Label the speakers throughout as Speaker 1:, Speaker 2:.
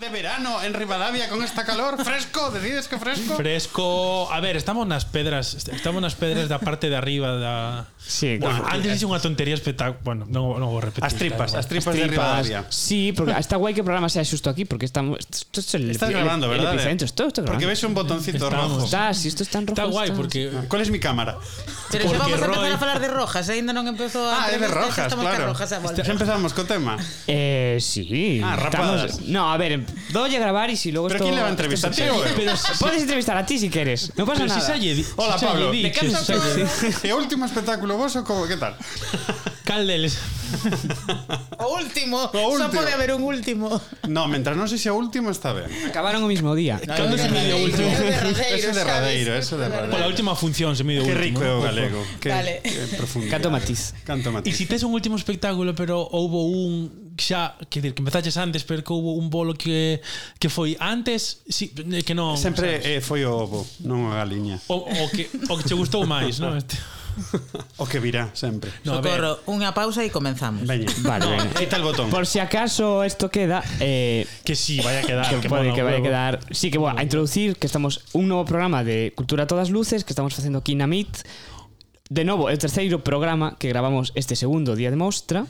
Speaker 1: De verano en Rivadavia con esta calor, fresco, decides que fresco.
Speaker 2: Fresco, a ver, estamos nas pedras, estamos nas pedras da parte de arriba da
Speaker 3: Sí,
Speaker 2: Bueno,
Speaker 3: claro.
Speaker 2: antes hice unha tontería espectacular. Bueno, non, non vou repetir.
Speaker 1: As tripas, as
Speaker 2: igual.
Speaker 1: tripas, de Rivadavia.
Speaker 3: Sí, porque está guay que el programa sea justo aquí, porque estamos. Esto es el,
Speaker 1: Estás
Speaker 3: el-
Speaker 1: grabando,
Speaker 3: el
Speaker 1: ¿verdad?
Speaker 3: epicentro, esto, esto
Speaker 1: Porque ves un botoncito
Speaker 2: Estamos.
Speaker 1: rojo.
Speaker 3: Está, si esto está en rojo.
Speaker 2: Está guai
Speaker 3: está-
Speaker 2: porque
Speaker 1: ¿Cuál es mi cámara?
Speaker 4: Pero xa
Speaker 2: Porque
Speaker 4: vamos a empezar
Speaker 2: Roy-
Speaker 4: a falar de rojas, ainda non empezou a
Speaker 1: Ah, é de
Speaker 4: entrevista,
Speaker 1: rojas,
Speaker 4: estamos
Speaker 1: claro.
Speaker 4: rojas a volta.
Speaker 1: Ya empezamos con tema.
Speaker 3: Eh, sí.
Speaker 1: Ah, rapadas.
Speaker 3: No, a ver, doy a grabar y si luego
Speaker 1: ¿Pero
Speaker 3: esto.
Speaker 1: quién le va a entrevistar?
Speaker 3: esto-
Speaker 1: ¿Tío, güey?
Speaker 2: Pero
Speaker 3: Puedes entrevistar a ti si quieres. No pasa
Speaker 2: Pero si
Speaker 3: nada.
Speaker 2: di-
Speaker 1: Hola,
Speaker 2: si
Speaker 1: Pablo.
Speaker 2: lle
Speaker 1: ¿De
Speaker 2: diches, xa lle-
Speaker 1: ¿Qué último espectáculo vos o cómo? ¿Qué tal?
Speaker 2: Cal deles?
Speaker 4: O último,
Speaker 1: O
Speaker 4: só
Speaker 1: último.
Speaker 4: pode haber un último.
Speaker 1: No, mientras no sé si a último está bien.
Speaker 3: Acabaron el mismo día.
Speaker 2: Cando se mide o último?
Speaker 1: Ese de Radeiro, ese de Radeiro.
Speaker 2: Pola última función se mide o
Speaker 1: Qué
Speaker 2: último.
Speaker 1: rico é o galego. Qué,
Speaker 4: Vale.
Speaker 1: qué profundidad.
Speaker 3: Canto matiz.
Speaker 1: Canto
Speaker 2: E
Speaker 1: matiz.
Speaker 2: si tes un último espectáculo, pero houbo un xa, que dir, que empezaches antes, pero que houve un bolo que que foi antes, si, eh, que non,
Speaker 1: sempre
Speaker 2: sabes?
Speaker 1: eh, foi o ovo, non a galiña.
Speaker 2: O, o que o que che gustou máis, non? Este.
Speaker 1: O que virá sempre.
Speaker 2: No,
Speaker 4: Socorro, unha pausa e comenzamos.
Speaker 1: Veña.
Speaker 3: Vale, no, venga.
Speaker 1: tal el botón.
Speaker 3: Por si acaso esto queda eh,
Speaker 2: que sí, vaya a quedar,
Speaker 3: que,
Speaker 2: que, pode,
Speaker 3: que vaya a quedar. Sí que bueno, a introducir que estamos un novo programa de Cultura a todas luces que estamos facendo aquí na MIT. De novo, o terceiro programa que gravamos este segundo día de mostra.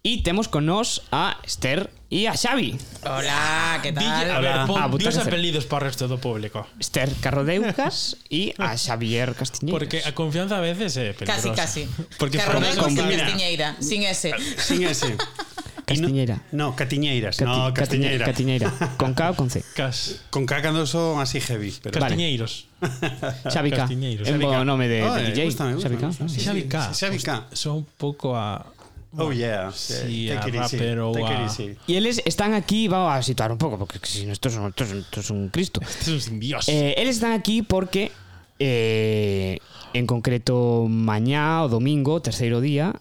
Speaker 3: E temos con nós a Esther e a Xavi.
Speaker 4: Hola, que tal?
Speaker 2: Dille, a ver,
Speaker 3: Hola.
Speaker 2: pon
Speaker 3: ah,
Speaker 2: dios apelidos para o resto do público.
Speaker 3: Esther Carrodeucas e a Xavier Castiñeiras.
Speaker 2: Porque a confianza a veces é peligrosa.
Speaker 4: Casi, casi.
Speaker 2: Porque
Speaker 4: Carrodeucas e Castiñeira, sin ese.
Speaker 1: Sin ese.
Speaker 3: Castiñeira.
Speaker 1: No, Catiñeiras,
Speaker 3: Cati,
Speaker 1: no, Castiñeira.
Speaker 3: Catiñeira. Con K ou con C?
Speaker 2: Cas.
Speaker 1: Con K cando son así heavy. Pero
Speaker 2: Castiñeiros. Vale.
Speaker 3: Xavi K. É un bo nome de,
Speaker 1: oh,
Speaker 3: de DJ. Xavi K.
Speaker 2: Xavi K. Son un pouco a
Speaker 1: Oh yeah.
Speaker 2: Sí, a
Speaker 1: take it easy.
Speaker 2: rapper ou
Speaker 1: Take it
Speaker 2: a-
Speaker 1: easy.
Speaker 3: Y eles están aquí, vamos a situar un pouco, porque si no, esto es, un- esto es, un- esto es un Cristo.
Speaker 2: Este es un dios.
Speaker 3: Eh, están aquí porque, eh, en concreto, mañá o domingo, terceiro día,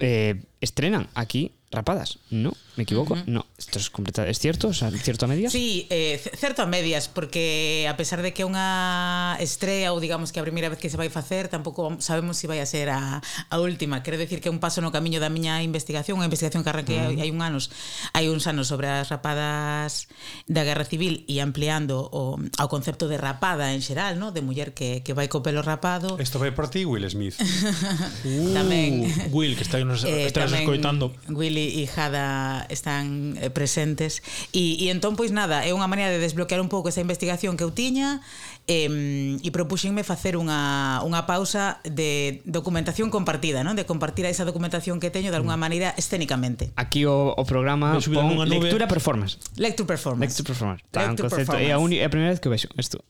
Speaker 3: eh, estrenan aquí rapadas. No, me equivoco. Uh -huh. No, esto es completa, es cierto, o sea, cierto a medias.
Speaker 4: Sí, eh, certo a medias, porque a pesar de que é unha estrela ou digamos que a primeira vez que se vai facer, tampouco sabemos se vai a ser a, a última. Quero decir que é un paso no camiño da miña investigación, unha investigación que arranquei uh -huh. hai un anos, hai uns anos sobre as rapadas da Guerra Civil e ampliando o, ao concepto de rapada en xeral, no? de muller que, que vai co pelo rapado.
Speaker 1: Isto vai por ti, Will Smith.
Speaker 2: uh, tamén. Will, que está, nos,
Speaker 4: eh,
Speaker 2: estás
Speaker 4: tamén,
Speaker 2: escoitando.
Speaker 4: Willy e, Jada están eh, presentes e, e entón pois nada, é unha maneira de desbloquear un pouco esa investigación que eu tiña eh, e propuxenme facer unha, unha pausa de documentación compartida, non? de compartir esa documentación que teño de alguna mm. maneira escénicamente.
Speaker 3: Aquí o, o programa pon lectura performance.
Speaker 4: Lecture performance.
Speaker 3: Lecture performance. Tan
Speaker 4: lecture
Speaker 3: concepto, performance. É a, uni, é a primeira vez que vexo isto.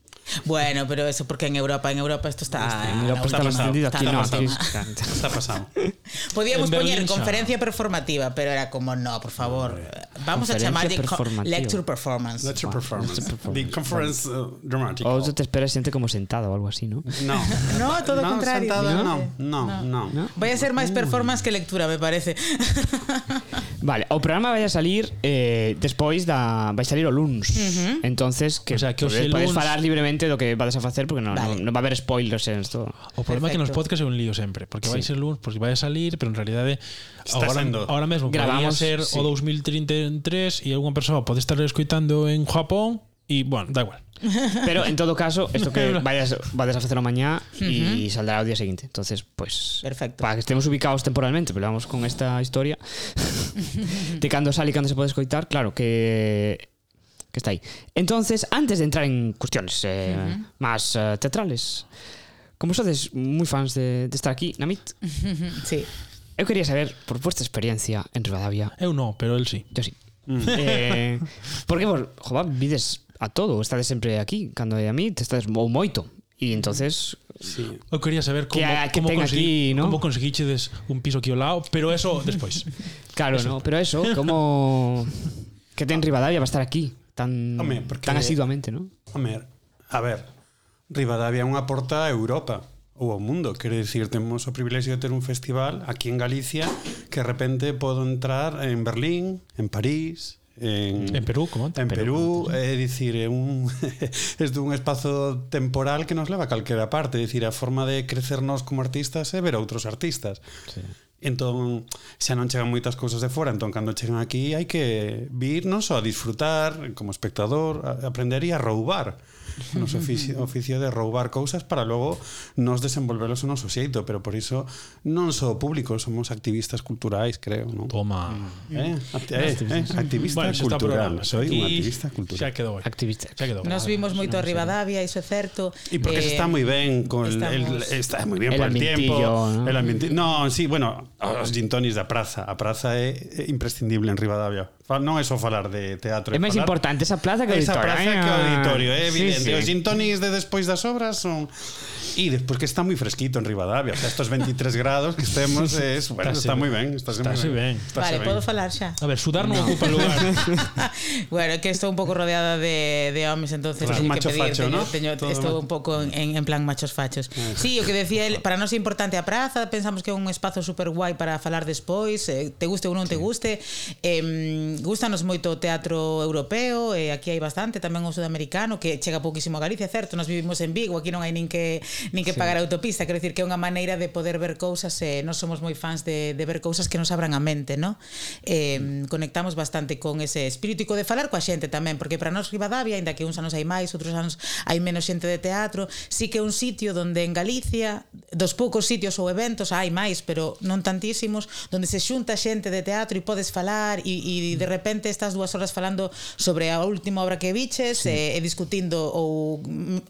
Speaker 4: Bueno, pero eso porque en Europa, en Europa esto está...
Speaker 3: En Europa está,
Speaker 1: está,
Speaker 3: está,
Speaker 1: está,
Speaker 3: está, está,
Speaker 4: está,
Speaker 3: está,
Speaker 4: está,
Speaker 3: está,
Speaker 1: está pasado.
Speaker 4: Podíamos poñer conferencia performativa, pero era como, no, por favor, vamos a chamarlle lecture performance.
Speaker 3: Wow,
Speaker 1: performance. The conference uh, dramatic.
Speaker 3: Ou te esperas xente como sentada ou algo así, ¿no?
Speaker 1: No.
Speaker 4: No, todo o
Speaker 1: no,
Speaker 4: contrario. No.
Speaker 1: no, no, no.
Speaker 3: No?
Speaker 4: Vai a ser máis performance que lectura, me parece.
Speaker 3: Vale, o programa vai a salir eh, despois da vai salir o luns. Uh -huh. Entonces que,
Speaker 2: o sea, que os
Speaker 3: podes, podes
Speaker 2: luns...
Speaker 3: falar libremente do que vades a facer porque non
Speaker 4: vale.
Speaker 3: no, no va a haber spoilers en esto.
Speaker 2: O problema é que nos podcast é un lío sempre, porque
Speaker 3: sí.
Speaker 2: vai ser luns, porque vai a salir, pero en realidade
Speaker 1: Está
Speaker 2: agora,
Speaker 1: sendo.
Speaker 2: agora mesmo
Speaker 3: grabamos
Speaker 2: ser
Speaker 3: sí.
Speaker 2: o 2033 e algunha persoa pode estar escoitando en Japón E, bueno, da igual.
Speaker 3: Pero en todo caso, isto que vayas, vades a facer mañá e uh -huh. saldrá o día seguinte. Entonces, pues
Speaker 4: Perfecto.
Speaker 3: para que estemos ubicados temporalmente, pero vamos con esta historia de cando sale e cando se pode escoitar, claro que que está aí. Entonces, antes de entrar en cuestiones eh, uh -huh. máis uh, eh, teatrales, como sodes moi fans de, de estar aquí na MIT,
Speaker 4: sí.
Speaker 3: eu quería saber, por vuestra experiencia en Rivadavia...
Speaker 2: Eu non, pero el sí.
Speaker 3: Yo sí. Mm. Eh, porque, pues, joder, vides a todo, estades sempre aquí, cando é a mí, te estades ou moito. E entonces
Speaker 1: sí.
Speaker 2: eu quería saber como
Speaker 3: que, que
Speaker 2: como, consegui,
Speaker 3: aquí, ¿no?
Speaker 2: como conseguiches un piso aquí ao lado, pero eso despois.
Speaker 3: Claro, eso. no, pero eso, como que ten Rivadavia a estar aquí tan
Speaker 1: home, porque,
Speaker 3: tan asiduamente, ¿no?
Speaker 1: Home, a ver, Rivadavia é unha porta a Europa ou ao mundo. Quero dicir, temos o privilexio de ter un festival aquí en Galicia que de repente podo entrar en Berlín, en París, en,
Speaker 2: en Perú, como antes.
Speaker 1: En Perú, Perú é dicir, é un es dun espazo temporal que nos leva a calquera parte, é dicir, a forma de crecernos como artistas é ver outros artistas.
Speaker 2: Sí.
Speaker 1: Entón, xa non chegan moitas cousas de fora, entón cando chegan aquí hai que vir non só a disfrutar como espectador, a aprender e a roubar o noso oficio, oficio de roubar cousas para logo nos desenvolvelos o noso xeito, pero por iso non só público, somos activistas culturais, creo, non?
Speaker 2: Toma. Mm.
Speaker 1: Eh, mm. Acti eh, eh, activista
Speaker 2: bueno,
Speaker 1: cultural, soy un activista cultural.
Speaker 2: Xa quedou.
Speaker 3: Activista.
Speaker 2: Xa quedou.
Speaker 4: Nos vimos moito a Rivadavia, iso é certo.
Speaker 1: E porque
Speaker 4: eh, se
Speaker 1: está moi ben con estamos, el, está moi
Speaker 3: ben
Speaker 1: por el tiempo,
Speaker 3: ¿no?
Speaker 1: el ambiente. No, sí, bueno, os gin tonis da praza, a praza é imprescindible en Rivadavia Non é só falar de teatro
Speaker 3: É máis
Speaker 1: falar...
Speaker 3: importante esa plaza que o auditorio
Speaker 1: Esa plaza que o
Speaker 3: eh.
Speaker 1: auditorio, eh,
Speaker 3: é
Speaker 1: evidente
Speaker 3: sí,
Speaker 1: sí. Os intonis de despois das obras son E despois que está moi fresquito en Rivadavia, o sea, estos 23 grados que estemos es, bueno, está,
Speaker 2: está
Speaker 1: moi ben, está,
Speaker 2: está
Speaker 1: moi
Speaker 2: ben. ben.
Speaker 4: Está vale, podo falar xa.
Speaker 2: A ver, sudar non no. ocupa lugar.
Speaker 4: bueno, que estou un pouco rodeada de, de homes, entonces
Speaker 1: claro. macho
Speaker 4: que pedir,
Speaker 1: facho,
Speaker 4: teño,
Speaker 1: ¿no?
Speaker 4: teño, estou un pouco en, en plan machos fachos. Ah. Sí, o que decía el, para nós é importante a praza, pensamos que é un espazo super guai para falar despois, eh, te guste ou non te guste. Eh, gustanos moito o teatro europeo, eh, aquí hai bastante, tamén o sudamericano, que chega pouquísimo a Galicia, certo, nós vivimos en Vigo, aquí non hai nin que nin que sí. pagar a autopista, quero dicir que é unha maneira de poder ver cousas, eh, non somos moi fans de, de ver cousas que nos abran a mente, ¿no? Eh, conectamos bastante con ese espírito e co de falar coa xente tamén, porque para nós Rivadavia, aínda que uns anos hai máis, outros anos hai menos xente de teatro, sí que é un sitio onde en Galicia, dos poucos sitios ou eventos hai máis, pero non tantísimos, onde se xunta xente de teatro e podes falar e, e mm. de repente estás dúas horas falando sobre a última obra que viches sí. e, e discutindo ou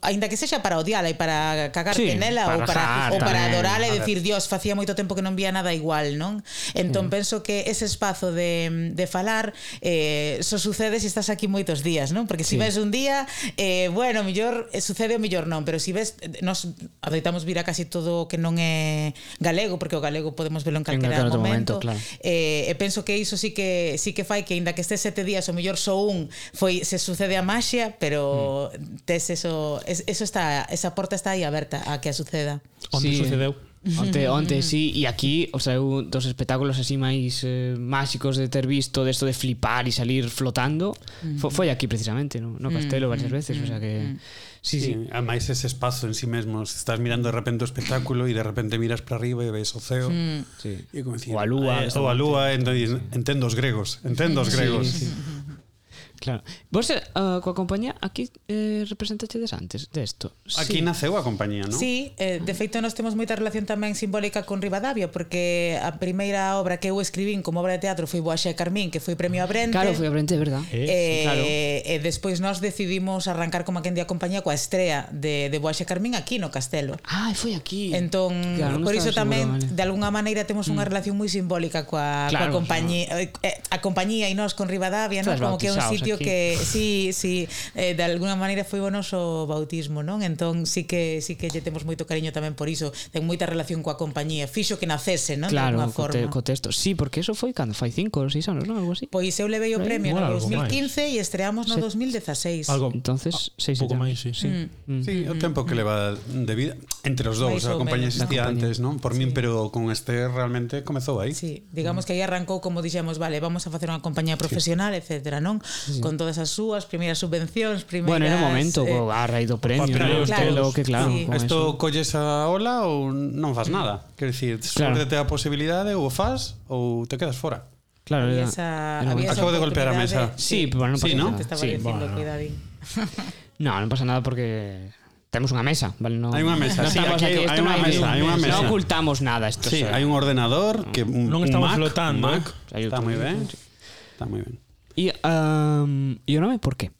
Speaker 4: aínda que sexa para odiala e para cagarte
Speaker 3: sí,
Speaker 4: nela
Speaker 3: para
Speaker 4: ou
Speaker 3: para,
Speaker 4: ou para
Speaker 3: tamén,
Speaker 4: adorala e decir, Dios, facía moito tempo que non vía nada igual, non? Entón mm. penso que ese espazo de, de falar eh, só so sucede se estás aquí moitos días, non? Porque se si sí. ves un día, eh, bueno, mellor eh, sucede o mellor non, pero se si ves nos adoitamos vir a casi todo que non é galego, porque o galego podemos velo en calquera momento.
Speaker 3: momento claro.
Speaker 4: eh, e penso que iso sí que sí que fai que aínda que estes sete días o mellor só un foi se sucede a maxia, pero
Speaker 3: mm.
Speaker 4: tes eso, es, eso está esa porta está aí aberta aberta a que suceda.
Speaker 2: Onde
Speaker 3: sí.
Speaker 2: sucedeu?
Speaker 3: Onte, onte, sí, e aquí, o sea, un dos espectáculos así máis eh, máxicos de ter visto, desto de, de flipar e salir flotando, mm. fo, foi aquí precisamente, no, no mm, Castelo varias mm, veces, o sea que... Sí, sí,
Speaker 1: sí. ademais ese espazo en sí mesmo, estás mirando de repente o espectáculo e de repente miras para arriba e ves o ceo,
Speaker 3: sí.
Speaker 1: e como decir,
Speaker 3: o a lúa,
Speaker 1: eh, o a lúa, entendo, entendo os gregos, entendo os gregos.
Speaker 3: Sí, sí. Claro. Vos uh, coa compañía aquí eh, representachedes antes desto.
Speaker 1: De aquí sí. naceu a compañía, non?
Speaker 4: Sí, eh, de feito nós temos moita relación tamén simbólica con Rivadavia porque a primeira obra que eu escribín como obra de teatro foi Boaxe e Carmín, que foi premio a Brente.
Speaker 3: Claro, foi a Brente, verdad?
Speaker 2: Eh,
Speaker 4: eh,
Speaker 3: claro.
Speaker 4: eh, despois nós decidimos arrancar como aquén día compañía coa estrela de, de Boaxe e Carmín aquí no Castelo.
Speaker 3: Ah, foi aquí.
Speaker 4: Entón,
Speaker 3: claro,
Speaker 4: por iso tamén,
Speaker 3: seguro, vale.
Speaker 4: de algunha maneira temos unha mm. relación moi simbólica coa,
Speaker 3: claro,
Speaker 4: coa compañía, claro. Eh, eh, a compañía e nós con Rivadavia, non? Como que é un
Speaker 3: sitio
Speaker 4: sitio
Speaker 3: aquí.
Speaker 4: que sí, sí, eh, de alguna maneira foi o noso bautismo, non? Entón sí que sí que lle temos moito cariño tamén por iso, ten moita relación coa compañía, fixo que nacese, non?
Speaker 3: Claro,
Speaker 4: de forma.
Speaker 3: Co, te, co Sí, porque eso foi cando fai 5 ou 6 anos, non? Algo así.
Speaker 4: Pois eu levei o
Speaker 3: eh,
Speaker 4: premio no 2015 e estreamos no
Speaker 3: Se,
Speaker 4: 2016.
Speaker 2: Algo.
Speaker 3: Entonces,
Speaker 2: ah,
Speaker 3: 6
Speaker 2: pouco máis, sí, sí.
Speaker 4: Mm.
Speaker 1: Sí, mm. o tempo que mm. leva de vida entre os dous, a compañía existía antes, non? Por sí. min, pero con este realmente comezou aí.
Speaker 4: Sí, digamos mm. que aí arrancou como dixemos, vale, vamos a facer unha compañía profesional, sí. etcétera, non? Sí. Con todas as súas primeiras subvencións, primeiras
Speaker 3: Bueno, no momento,
Speaker 4: eh,
Speaker 3: co a raíz do premio,
Speaker 1: Claro,
Speaker 3: no?
Speaker 4: claro.
Speaker 3: Que claro,
Speaker 4: Sí.
Speaker 1: Isto
Speaker 3: eso.
Speaker 1: colles a ola ou non fas nada. Quero dicir,
Speaker 3: Claro.
Speaker 1: a posibilidade ou o fas ou te quedas fora.
Speaker 3: Claro,
Speaker 4: había
Speaker 3: era-
Speaker 4: esa,
Speaker 3: era
Speaker 4: había esa
Speaker 1: Acabo de golpear a mesa.
Speaker 3: Sí, pero non pasa
Speaker 1: Sí, ¿no?
Speaker 3: nada.
Speaker 4: Te estaba
Speaker 3: Sí,
Speaker 4: dicindo,
Speaker 2: bueno.
Speaker 4: cuidadín.
Speaker 3: No, non pasa nada porque temos unha mesa, vale? No,
Speaker 1: Hai unha mesa,
Speaker 3: no
Speaker 1: sí, aquí
Speaker 3: isto
Speaker 1: hai
Speaker 3: non
Speaker 1: unha mesa, hai unha mesa.
Speaker 3: Non ocultamos nada, isto
Speaker 1: Sí,
Speaker 3: o sea,
Speaker 1: hai un ordenador que un, un
Speaker 2: estamos
Speaker 1: Mac,
Speaker 2: flotando,
Speaker 1: un Mac,
Speaker 3: eh.
Speaker 1: Está moi ben. Está moi ben.
Speaker 3: E, um, e o nome por qué?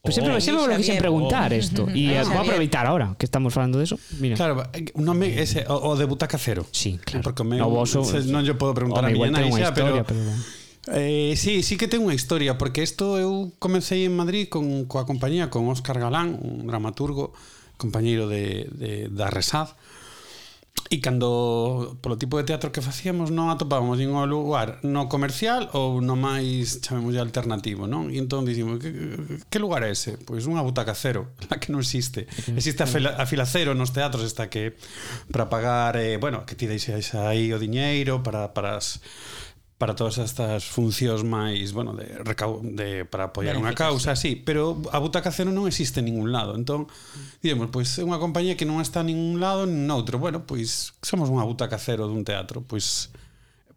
Speaker 3: Pues sempre,
Speaker 2: oh,
Speaker 3: sempre volvo
Speaker 4: sempre
Speaker 3: preguntar isto
Speaker 4: oh.
Speaker 3: e vou aproveitar ahora que estamos falando eso. Mira.
Speaker 1: Claro, eh, un nome ese eh, o, o de butaca cero.
Speaker 3: Sí, claro.
Speaker 1: Porque me,
Speaker 3: o
Speaker 1: vosso, non lle podo preguntar a miña nai xa, pero,
Speaker 3: pero
Speaker 1: Eh, sí, sí que ten unha historia porque isto eu comecei en Madrid con coa compañía con Óscar Galán, un dramaturgo, compañeiro de, de da Resad. E cando, polo tipo de teatro que facíamos, non atopábamos nin o lugar no comercial ou no máis, chamemos de alternativo, non? E entón dicimos, que, que lugar é ese? Pois unha butaca cero, a que non existe. Existe a fila, a fila cero nos teatros, esta que para pagar, eh, bueno, que ti deixes aí o diñeiro para, para as para todas estas funcións máis, bueno, de, de para apoiar unha causa, sí, pero a butaca cero non existe en ningún lado. Entón, diremos, pois é unha compañía que non está en ningún lado nin noutro. Bueno, pois somos unha butaca cero dun teatro, pois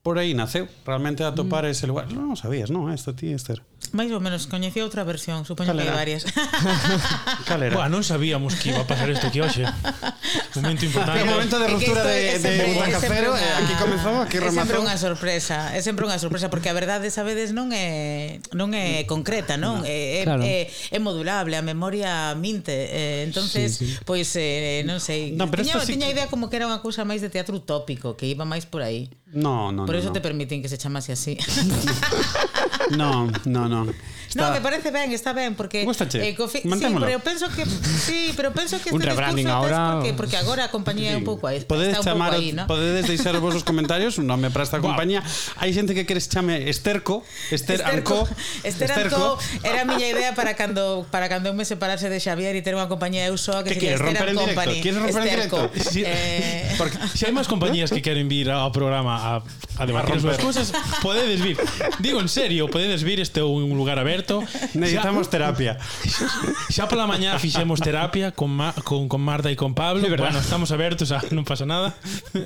Speaker 1: por aí naceu, realmente atopar mm. ese lugar. Non, non sabías, non, isto ti, Esther.
Speaker 4: Mais ou menos, coñecía outra versión, supoño que hai varias.
Speaker 1: Cal era?
Speaker 2: Buah, non sabíamos que iba a pasar isto aquí hoxe. Un momento importante.
Speaker 1: Un momento de ruptura de, de Butaca Cero, una, aquí comezamos, aquí remazou.
Speaker 4: É sempre unha sorpresa, é sempre unha sorpresa, porque a verdade, sabedes, non é non é concreta, non? No, é, eh, eh,
Speaker 3: claro.
Speaker 4: Eh, é, é modulable, a memoria minte. Eh, entonces,
Speaker 3: sí, sí.
Speaker 4: pois, pues, eh, non sei,
Speaker 1: no,
Speaker 4: tiña,
Speaker 1: sí
Speaker 4: tiña
Speaker 1: que...
Speaker 4: idea como que era unha cousa máis de teatro utópico, que iba máis por aí.
Speaker 1: No, no,
Speaker 4: Por
Speaker 1: no,
Speaker 4: eso
Speaker 1: no.
Speaker 4: te permiten que se chamase así.
Speaker 1: no, no, no. going on.
Speaker 4: No, me parece ben, está ben porque
Speaker 1: Gústache?
Speaker 4: eh, cofi- sí, pero penso que sí, pero penso que
Speaker 3: Un
Speaker 4: este
Speaker 3: rebranding ahora-
Speaker 4: porque, porque agora a compañía é un pouco aí,
Speaker 1: Podedes
Speaker 4: está
Speaker 1: chamar,
Speaker 4: aí, ¿no?
Speaker 1: podedes deixar os vosos comentarios un nome para esta compañía. Hai xente que queres chame Esterco, Ester Anco,
Speaker 4: Esther Anco era a miña idea para cando para cando eu me separase de Xavier e ter unha compañía eu soa que
Speaker 1: Que
Speaker 4: Esther
Speaker 1: romper en directo?
Speaker 4: Company.
Speaker 1: Queres romper en
Speaker 4: Esterco.
Speaker 1: directo?
Speaker 2: Sí.
Speaker 4: Eh,
Speaker 2: Porque se hai máis compañías que queren vir ao programa a, a debatir as cousas, podedes vir. Digo en serio, podedes vir, este é un lugar aberto. certo?
Speaker 1: Necesitamos xa, terapia.
Speaker 2: Xa pola mañá fixemos terapia con, Ma, con, con Marta e con Pablo. Sí, bueno, estamos abertos, a, non pasa nada.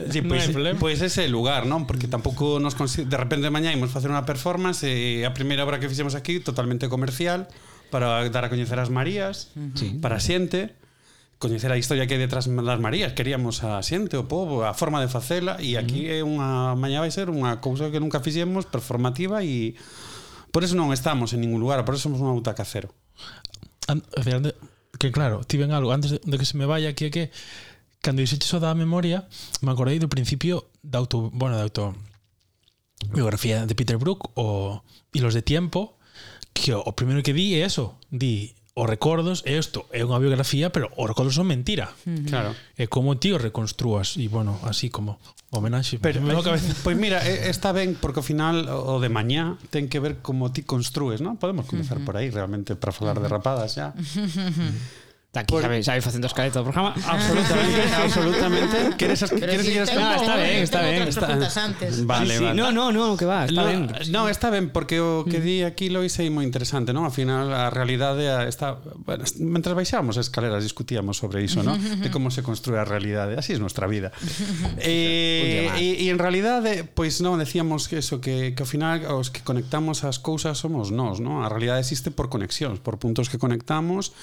Speaker 1: Sí, pois,
Speaker 2: pues, no
Speaker 1: pois pues ese lugar, non? Porque tampouco nos consigue... De repente mañá imos facer unha performance e a primeira obra que fixemos aquí totalmente comercial para dar a coñecer as Marías.
Speaker 3: Sí.
Speaker 1: para a xente coñecer a historia que hai detrás das Marías, queríamos a xente, o povo, a forma de facela e aquí é eh, unha mañá vai ser unha cousa que nunca fixemos performativa e Por eso non estamos en ningún lugar, por eso somos unha butaca cero.
Speaker 2: Ande, que claro, tiven algo antes de, de que se me vaya aquí é que cando dixeche eso da memoria, me acordei do principio da auto, bueno, da auto biografía de Peter Brook o e los de tiempo, que o, o primeiro que di é eso, di os recordos é isto, é unha biografía, pero os recordos son mentira. Uh -huh.
Speaker 1: Claro.
Speaker 2: É como ti os reconstrúas e bueno, así como Homenaxe.
Speaker 1: Pero,
Speaker 2: pero cabeza.
Speaker 1: Pois pues mira, eh, está ben porque ao final o de mañá ten que ver como ti construes, non? Podemos comenzar uh -huh. por aí realmente para falar de rapadas xa.
Speaker 3: Está aquí, por... Xavi, facendo escaleta do programa.
Speaker 1: Absolutamente, absolutamente. Queres as queres
Speaker 4: si
Speaker 1: seguir as
Speaker 3: Ah, está ben, está ben,
Speaker 1: está.
Speaker 4: Antes.
Speaker 1: Vale,
Speaker 3: sí,
Speaker 1: vale.
Speaker 3: No, no, no, que va, está
Speaker 1: no,
Speaker 3: ben.
Speaker 1: No, está ben porque o que mm. di aquí Lois é moi interesante, non? Ao final a realidade está, bueno, mentre baixábamos as escaleras discutíamos sobre iso, non? De como se construe a realidade, así é nuestra vida. eh, e, e en realidade, eh, pois pues, non decíamos que eso que que ao final os que conectamos as cousas somos nós, non? A realidade existe por conexións, por puntos que conectamos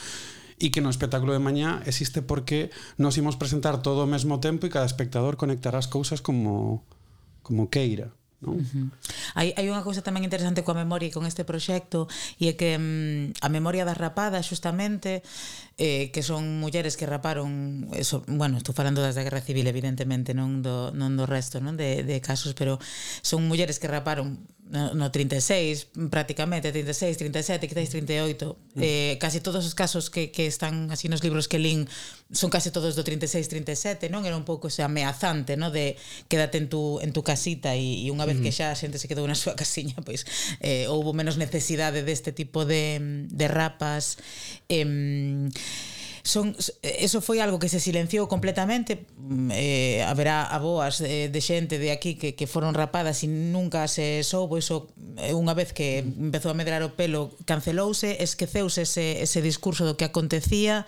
Speaker 1: e que no espectáculo de mañá existe porque nos imos presentar todo ao mesmo tempo e cada espectador conectará as cousas como como queira. Non? Uh -huh.
Speaker 4: Hai, hai unha cousa tamén interesante coa memoria e con este proxecto e é que mm, a memoria das rapadas xustamente eh, que son mulleres que raparon eso, bueno, estou falando das da Guerra Civil evidentemente non do, non do resto non de, de casos, pero son mulleres que raparon no, no 36 prácticamente, 36, 37 quizáis 38 eh, casi todos os casos que, que están así nos libros que lín son casi todos do 36, 37 non? Era un pouco ese ameazante non? de quédate en tu, en tu casita e, e unha vez que mm. xa a xente se quedou na súa casiña pois eh, houbo menos necesidade deste tipo de, de rapas. Eh, son eso foi algo que se silenciou completamente. Mm, eh, haberá aboas de, de xente de aquí que, que foron rapadas e nunca se soubo. Iso eh, unha vez que empezou a medrar o pelo cancelouse, esqueceuse ese, ese discurso do que acontecía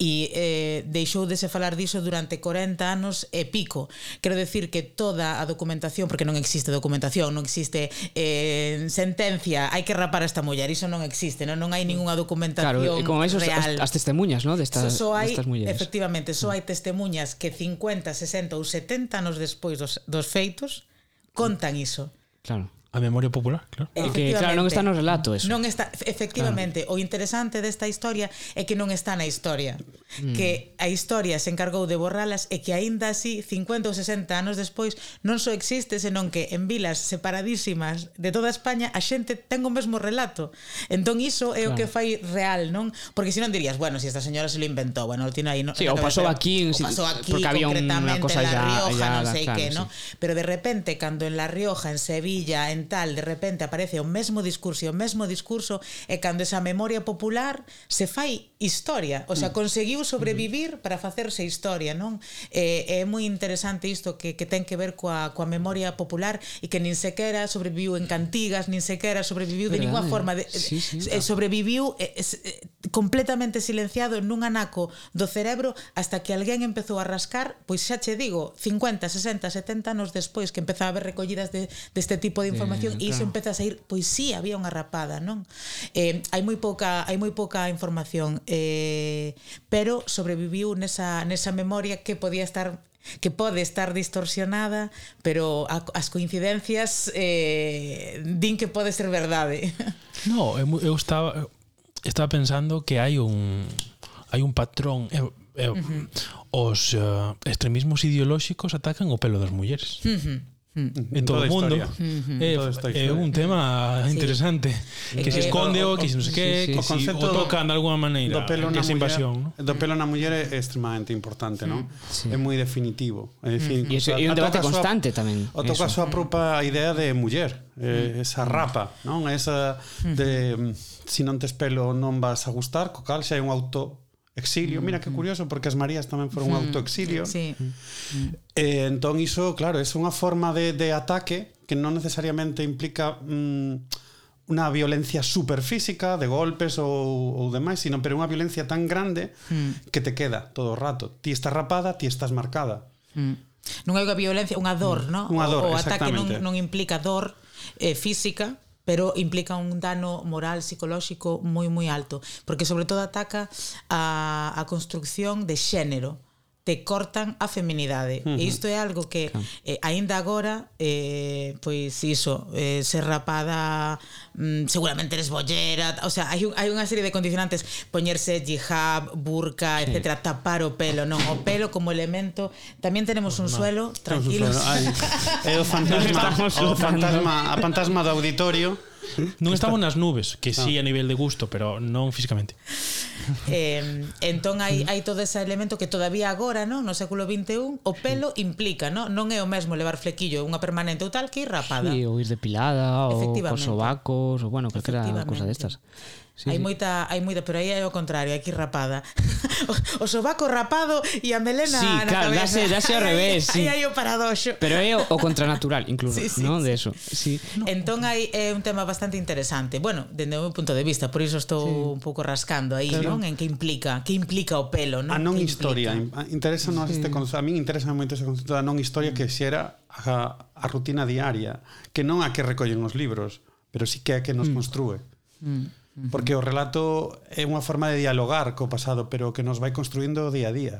Speaker 4: e eh, deixou de se falar diso durante 40 anos e pico. Quero decir que toda a documentación porque non existe documentación, non existe eh, sentencia, hai que rapar a esta muller, iso non existe non, non hai
Speaker 3: ningunha
Speaker 4: documentación claro,
Speaker 3: e con iso
Speaker 4: real
Speaker 3: as, as testemunhas, ¿no? destas, so,
Speaker 4: so hai,
Speaker 3: destas mulleres.
Speaker 4: Efectivamente, só so hai testemunhas que 50, 60 ou 70 anos despois dos, dos feitos contan iso.
Speaker 3: Claro.
Speaker 2: A memoria popular, claro.
Speaker 3: Eh, que, claro, non está no relato eso.
Speaker 4: Non está, efectivamente, claro. o interesante desta historia é que non está na historia. Mm. Que a historia se encargou de borralas e que aínda así, 50 ou 60 anos despois, non só existe, senón que en vilas separadísimas de toda España a xente ten o mesmo relato. Entón iso é claro. o que fai real, non? Porque senón dirías, bueno, se si esta señora se lo inventou, bueno, tino aí, no,
Speaker 3: sí, o pasou aquí,
Speaker 4: o pasou aquí
Speaker 3: porque había unha cosa na
Speaker 4: Rioja,
Speaker 3: ya,
Speaker 4: non sei
Speaker 3: claro,
Speaker 4: que,
Speaker 3: sí.
Speaker 4: non? Pero de repente, cando en La Rioja, en Sevilla, en mental de repente aparece o mesmo discurso e o mesmo discurso e cando esa memoria popular se fai historia, o sea, mm. conseguiu sobrevivir mm. para facerse historia, non? Eh, é moi interesante isto que, que ten que ver coa, coa memoria mm. popular e que nin sequera sobreviviu en cantigas, nin sequera sobreviviu de ninguna forma de,
Speaker 3: sí, sí,
Speaker 4: eh, sobreviviu eh, eh, eh completamente silenciado nun anaco do cerebro hasta que alguén empezou a rascar, pois xa che digo, 50, 60, 70 anos despois que empezaba a haber recollidas deste de, de tipo de eh, información
Speaker 3: eh, claro.
Speaker 4: e iso empeza a sair, pois sí, había unha rapada, non? Eh, hai moi pouca hai moi pouca información eh, pero sobreviviu nesa, nesa memoria que podía estar que pode estar distorsionada, pero a, as coincidencias eh, din que pode ser verdade.
Speaker 2: No, eu, eu estaba estaba pensando que hai un hai un patrón eu, eu, uh -huh. os uh, extremismos ideolóxicos atacan o pelo das mulleres. Uh -huh Mm. En, en
Speaker 1: todo
Speaker 2: o mundo
Speaker 1: mm
Speaker 2: -hmm.
Speaker 1: hmm. é,
Speaker 2: é
Speaker 1: eh, eh,
Speaker 2: un tema interesante
Speaker 4: sí.
Speaker 2: que se esconde
Speaker 1: o,
Speaker 2: o que se non sei que
Speaker 3: sí, sí,
Speaker 2: que si, o tocan de alguma maneira
Speaker 1: do pelo na
Speaker 2: invasión ¿no?
Speaker 1: do pelo na muller é extremadamente importante mm. non? Sí. é moi definitivo é,
Speaker 3: decir, mm. e un debate constante tamén
Speaker 1: o toca a súa propia idea de muller eh, hmm. esa rapa non? esa hmm. de se si non tes pelo non vas a gustar co cal xa hai un auto exilio. Mira que curioso, porque as Marías tamén foron un autoexilio.
Speaker 4: Sí.
Speaker 1: Eh, entón, iso, claro, é unha forma de, de ataque que non necesariamente implica mm, unha violencia superfísica, de golpes ou, ou demais, sino pero unha violencia tan grande mm. que te queda todo o rato. Ti estás rapada, ti estás marcada. Mm.
Speaker 4: Non é unha violencia, unha dor, mm. non?
Speaker 1: Unha dor,
Speaker 4: o, o ataque non, non implica dor eh, física, pero implica un dano moral, psicolóxico moi moi alto, porque sobre todo ataca a, a construcción de xénero te cortan a feminidade. Uh -huh. E isto é algo que claro. eh, aínda agora eh, pois iso, eh, ser rapada mm, seguramente eres bollera, o sea, hai, un, hai unha serie de condicionantes, poñerse hijab, burka, sí. etcétera, tapar o pelo, non o pelo como elemento. Tamén tenemos un no, suelo, tranquilos.
Speaker 1: É o fantasma, o fantasma, a fantasma do auditorio
Speaker 2: Non estaba nas nubes, que si sí, ah. a nivel de gusto, pero non físicamente.
Speaker 4: Eh, entón hai, hai todo ese elemento que todavía agora, non, no século 21, o pelo implica, non? Non é o mesmo levar flequillo unha permanente ou tal que ir rapada.
Speaker 3: Sí, ou ir depilada, ou cos sobacos, ou bueno, calquera cousa destas. De Sí,
Speaker 4: hai
Speaker 3: sí.
Speaker 4: moita, hai moita, pero aí é o contrario, aquí rapada. O, o sobaco rapado e a melena
Speaker 3: sí,
Speaker 4: na
Speaker 3: claro,
Speaker 4: cabeza.
Speaker 3: Dase, dase ao revés, sí.
Speaker 4: Aí hai o paradoxo.
Speaker 3: Pero é o, o contranatural incluso,
Speaker 4: sí, sí,
Speaker 3: non?
Speaker 4: Sí.
Speaker 3: De eso. Sí. No.
Speaker 4: Entón hai é un tema bastante interesante. Bueno, dende o meu punto de vista, por iso estou sí. un pouco rascando aí,
Speaker 3: claro.
Speaker 4: non? En que implica, que implica o pelo, non?
Speaker 1: A non
Speaker 4: que
Speaker 1: historia, interesa nos sí. este concepto, a min interesa moito ese concepto da non historia mm. que xera a, a rutina diaria, que non a que recollen os libros, pero sí que a que nos mm. construe. Mm. Porque o relato é unha forma de dialogar co pasado, pero que nos vai construindo día a día.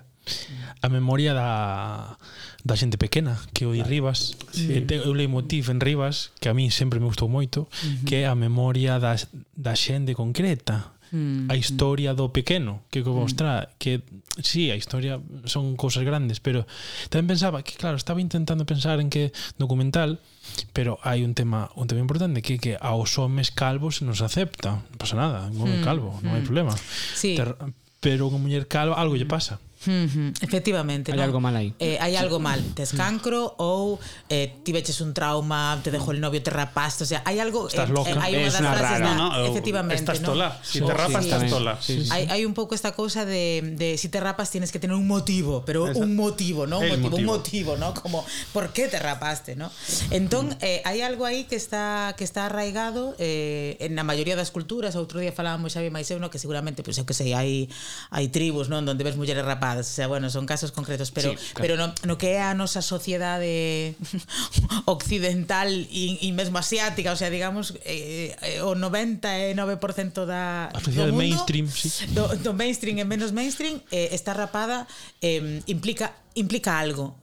Speaker 2: A memoria da, da xente pequena que o Rivas sí. eu lei motif en Rivas que a mí sempre me gustou moito uh -huh. que é a memoria da, da xente concreta Mm-hmm. a historia do pequeno, que como, mm. mostra que sí, a historia son cousas grandes, pero tamén pensaba que claro, estaba intentando pensar en que documental, pero hai un tema un tema importante que que aos homes calvos se nos acepta, non pasa nada, un home mm, calvo, non hai mm. problema.
Speaker 4: Sí.
Speaker 2: Ter, pero unha muller calva algo lle pasa.
Speaker 4: Efectivamente,
Speaker 3: Hai
Speaker 4: non?
Speaker 3: algo mal aí.
Speaker 4: Eh, hai algo mal, tes cancro ou eh, tiveches un trauma, te dejou el novio, te rapaste, o sea, hai algo
Speaker 2: Estás
Speaker 4: eh,
Speaker 2: loca.
Speaker 4: eh, hai unha
Speaker 3: Es una
Speaker 4: frases
Speaker 3: rara.
Speaker 1: No, no,
Speaker 4: efectivamente,
Speaker 1: estás tola. Si
Speaker 3: Sí,
Speaker 1: te rapas,
Speaker 3: sí,
Speaker 1: estás tola.
Speaker 3: Sí, sí.
Speaker 4: Hai, hai un pouco esta cousa de, de si te rapas tienes que tener un motivo, pero
Speaker 1: Esa-
Speaker 4: un motivo, ¿no? Un
Speaker 1: El
Speaker 4: motivo, un
Speaker 1: motivo.
Speaker 4: motivo, ¿no? Como ¿por qué te rapaste, ¿no? Entón, eh, hai algo aí que está que está arraigado eh, en a maioría das culturas, outro día falábamos Xavi máis eu, no, que seguramente, pues, eu que sei, hai hai tribus, non, onde ves mulleres rapadas, verdade, o sea, bueno, son casos concretos, pero
Speaker 3: sí, claro.
Speaker 4: pero no, no que é a nosa sociedade occidental e, e mesmo asiática, o sea, digamos eh, eh, o 99% da
Speaker 2: a
Speaker 4: do mundo,
Speaker 2: mainstream, sí.
Speaker 4: do, do mainstream e menos mainstream eh, está rapada eh, implica implica algo,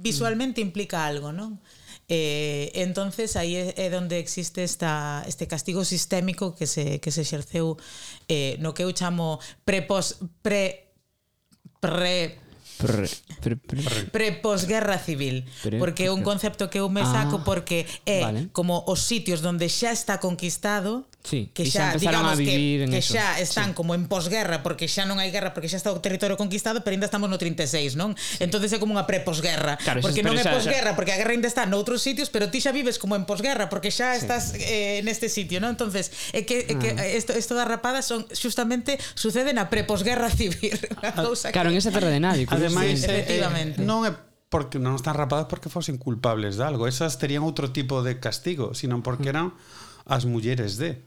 Speaker 4: visualmente implica algo, non? Eh, entonces aí é, é onde existe esta, este castigo sistémico que se, que se exerceu eh, no que eu chamo prepos, pre pre,
Speaker 3: Pre, pre, pre.
Speaker 4: pre posguerra civil
Speaker 3: pre,
Speaker 4: porque é un concepto que eu me saco
Speaker 3: ah,
Speaker 4: porque é
Speaker 3: vale.
Speaker 4: como os sitios onde xa está conquistado
Speaker 3: sí,
Speaker 4: que
Speaker 3: xa,
Speaker 4: xa digamos que, que
Speaker 3: eso.
Speaker 4: xa están sí. como en posguerra porque xa non hai guerra porque xa está o territorio conquistado pero ainda estamos no 36 non? Sí. entonces é como unha preposguerra
Speaker 3: claro,
Speaker 4: porque non é posguerra porque a guerra ainda está noutros sitios pero ti xa vives como en posguerra porque xa estás sí. eh, neste sitio non? entonces é que, é que
Speaker 3: ah.
Speaker 4: esto, esto da rapada son, justamente sucede na preposguerra civil a, ah, cousa
Speaker 3: claro,
Speaker 4: que...
Speaker 3: en esa terra de nadie
Speaker 1: ademais sí,
Speaker 4: efectivamente.
Speaker 1: Eh, non é porque non están rapadas porque fosen culpables de algo. Esas terían outro tipo de castigo, sino porque mm. eran as mulleres de.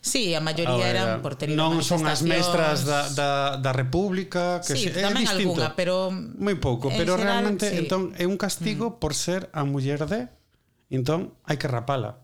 Speaker 4: Sí, a maioría
Speaker 1: Ahora,
Speaker 4: eran por ter
Speaker 1: Non son as mestras da, da, da República que
Speaker 4: sí,
Speaker 1: se, é
Speaker 4: tamén
Speaker 1: distinto,
Speaker 4: alguna, pero
Speaker 1: moi pouco, pero
Speaker 4: general,
Speaker 1: realmente
Speaker 4: sí.
Speaker 1: entón é un castigo mm. por ser a muller de entón hai que rapala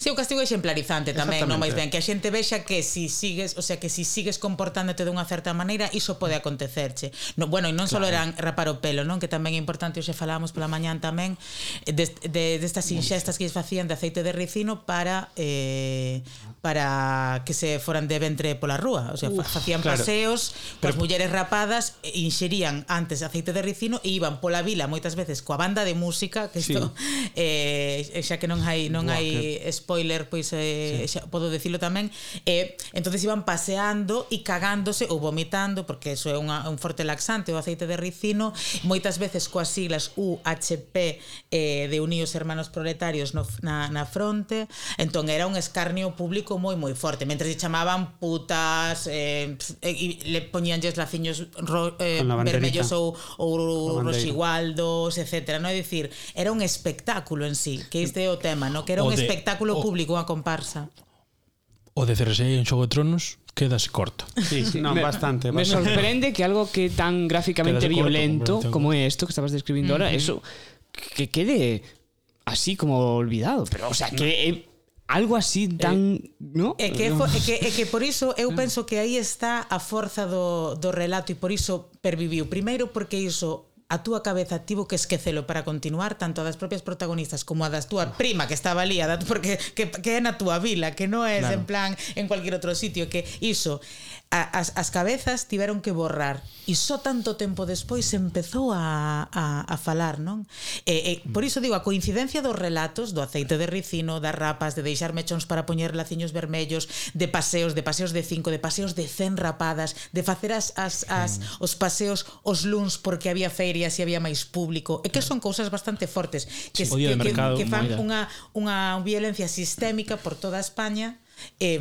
Speaker 4: Sí, o castigo é exemplarizante tamén, non máis ben que a xente vexa que si sigues, o sea, que si sigues comportándote dunha certa maneira, iso pode acontecerche. No, bueno, e non claro. só eran rapar o pelo, non? Que tamén é importante, hoxe falábamos pola mañán tamén eh, destas de, de, de inxestas que lles facían de aceite de ricino para eh, para que se foran de ventre pola rúa, o sea, Uf, facían
Speaker 1: claro.
Speaker 4: paseos, coas mulleres rapadas inxerían antes aceite de ricino e iban pola vila moitas veces coa banda de música, que isto sí. eh, xa que non hai non
Speaker 1: Buah,
Speaker 4: hai que spoiler, pois eh, sí. xa, podo dicilo tamén, eh, entonces iban paseando e cagándose ou vomitando, porque eso é unha, un forte laxante, o aceite de ricino, moitas veces coas siglas UHP eh, de Unidos Hermanos Proletarios no, na, na fronte, entón era un escarnio público moi moi forte, mentre se chamaban putas, eh, e, e le poñíanlles laciños ro, eh, vermellos ou, ou roxigualdos, etc. No? é dicir, era un espectáculo en sí, que este é o tema, no? que era
Speaker 2: o un de,
Speaker 4: espectáculo público a comparsa.
Speaker 2: O de Cersei en Xogo de Tronos quedase corto.
Speaker 1: Sí, sí, non,
Speaker 3: bastante,
Speaker 1: bastante.
Speaker 3: Me sorprende que algo que tan gráficamente
Speaker 2: quedase
Speaker 3: violento
Speaker 2: corto,
Speaker 3: como é esto que estabas describindo mm -hmm. ahora, eso que quede así como olvidado, pero o sea, que eh, algo así eh, tan, eh, no?
Speaker 4: É que, no. é que é que por iso eu ah. penso que aí está a forza do do relato e por iso perviviu. Primeiro porque iso a túa cabeza tivo que esquecelo para continuar tanto a das propias protagonistas como a das túa prima que estaba ali, a da, porque que, que é na túa vila, que non é claro. en plan en cualquier outro sitio, que iso a, as, as cabezas tiveron que borrar e só tanto tempo despois se empezou a, a, a falar, non? E, e, mm. por iso digo, a coincidencia dos relatos do aceite de ricino, das rapas, de deixar mechóns para poñer laciños vermellos, de paseos, de paseos de cinco, de paseos de cen rapadas, de facer as, as, as os paseos os luns porque había feira había se si había máis público. E que son cousas bastante fortes que,
Speaker 2: sí,
Speaker 4: que, que,
Speaker 2: mercado,
Speaker 4: que fan unha, unha violencia sistémica por toda España eh,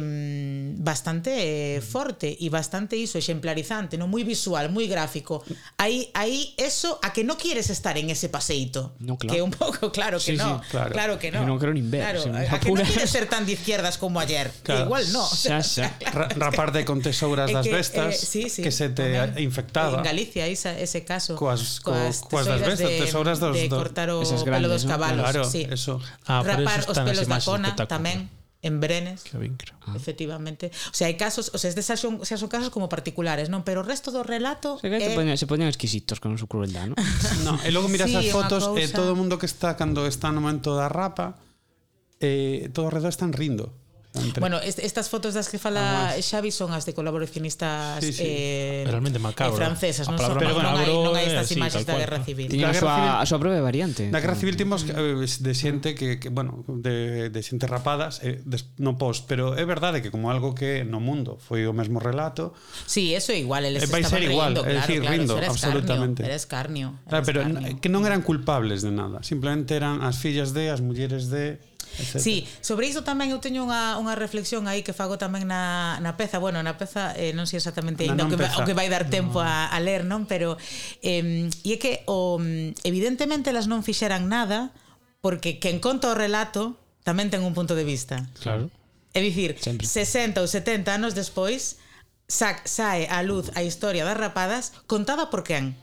Speaker 4: bastante eh, forte e bastante iso exemplarizante, non moi visual, moi gráfico. Aí aí eso a que non quieres estar en ese paseito.
Speaker 3: No, claro.
Speaker 4: Que un pouco claro que
Speaker 3: sí,
Speaker 4: no.
Speaker 3: Sí,
Speaker 1: claro.
Speaker 4: claro que no.
Speaker 3: Que non quero nin ver.
Speaker 4: Claro, a que
Speaker 3: non
Speaker 4: quieres ser tan de izquierdas como ayer.
Speaker 1: Claro.
Speaker 4: Que igual no.
Speaker 3: Xa, xa.
Speaker 1: Rapar Raparte con tesouras das
Speaker 4: que,
Speaker 1: vestas
Speaker 4: eh, sí, sí,
Speaker 1: que se te
Speaker 4: tamén.
Speaker 1: infectaba.
Speaker 4: En Galicia esa, ese caso.
Speaker 1: Coas, coas, coas das vestas, tesouras dos,
Speaker 4: de cortar o pelo dos cabalos.
Speaker 1: Claro,
Speaker 4: sí.
Speaker 1: eso.
Speaker 2: Ah,
Speaker 4: Rapar os pelos da cona tamén en Brenes.
Speaker 2: Que vincro. Ah.
Speaker 4: Efectivamente. O sea, hai casos, o sea, estes son, xa son casos como particulares, non? Pero o resto do relato
Speaker 3: se, é... Eh,
Speaker 4: se,
Speaker 3: poñen, se poñen exquisitos con su crueldad, non?
Speaker 1: no, e logo miras
Speaker 4: sí,
Speaker 1: as fotos cousa... e
Speaker 4: eh,
Speaker 1: todo o mundo que está cando está no momento da rapa eh, todo o redor están rindo. Entre...
Speaker 4: Bueno, est estas fotos das que fala ah, Además, Xavi son as de colaboracionistas
Speaker 1: sí, sí.
Speaker 4: eh
Speaker 2: realmente macabro.
Speaker 4: Eh, francesas, non son,
Speaker 2: pero
Speaker 4: non hai, non hai estas
Speaker 2: eh,
Speaker 4: imaxes
Speaker 2: sí,
Speaker 4: da Guerra Civil.
Speaker 3: Tiña a súa a súa propia variante.
Speaker 1: Na Guerra Civil temos eh, de xente que, que bueno, de, de xente rapadas, eh, des, non pos, pero é verdade que como algo que no mundo foi o mesmo relato.
Speaker 4: Sí, eso é igual, eles
Speaker 1: eh, vai ser igual,
Speaker 4: rindo, claro, é
Speaker 1: dicir,
Speaker 4: claro,
Speaker 1: rindo
Speaker 4: era
Speaker 1: absolutamente.
Speaker 4: Era escarnio. Era escarnio.
Speaker 1: Claro, pero
Speaker 4: escarnio.
Speaker 1: que non eran culpables de nada, simplemente eran as fillas de, as mulleres de Etcétera.
Speaker 4: Sí, sobre iso tamén eu teño unha, unha reflexión aí que fago tamén na, na peza, bueno, na peza eh, non sei exactamente ainda o que,
Speaker 1: peza.
Speaker 4: o que vai dar tempo no. a, a ler, non, pero eh, e é que o, evidentemente elas non fixeran nada porque quen conta o relato tamén ten un punto de vista.
Speaker 2: Claro.
Speaker 4: É dicir,
Speaker 3: Sempre.
Speaker 4: 60 ou 70 anos despois sa, sae á luz a historia das rapadas contada por quen?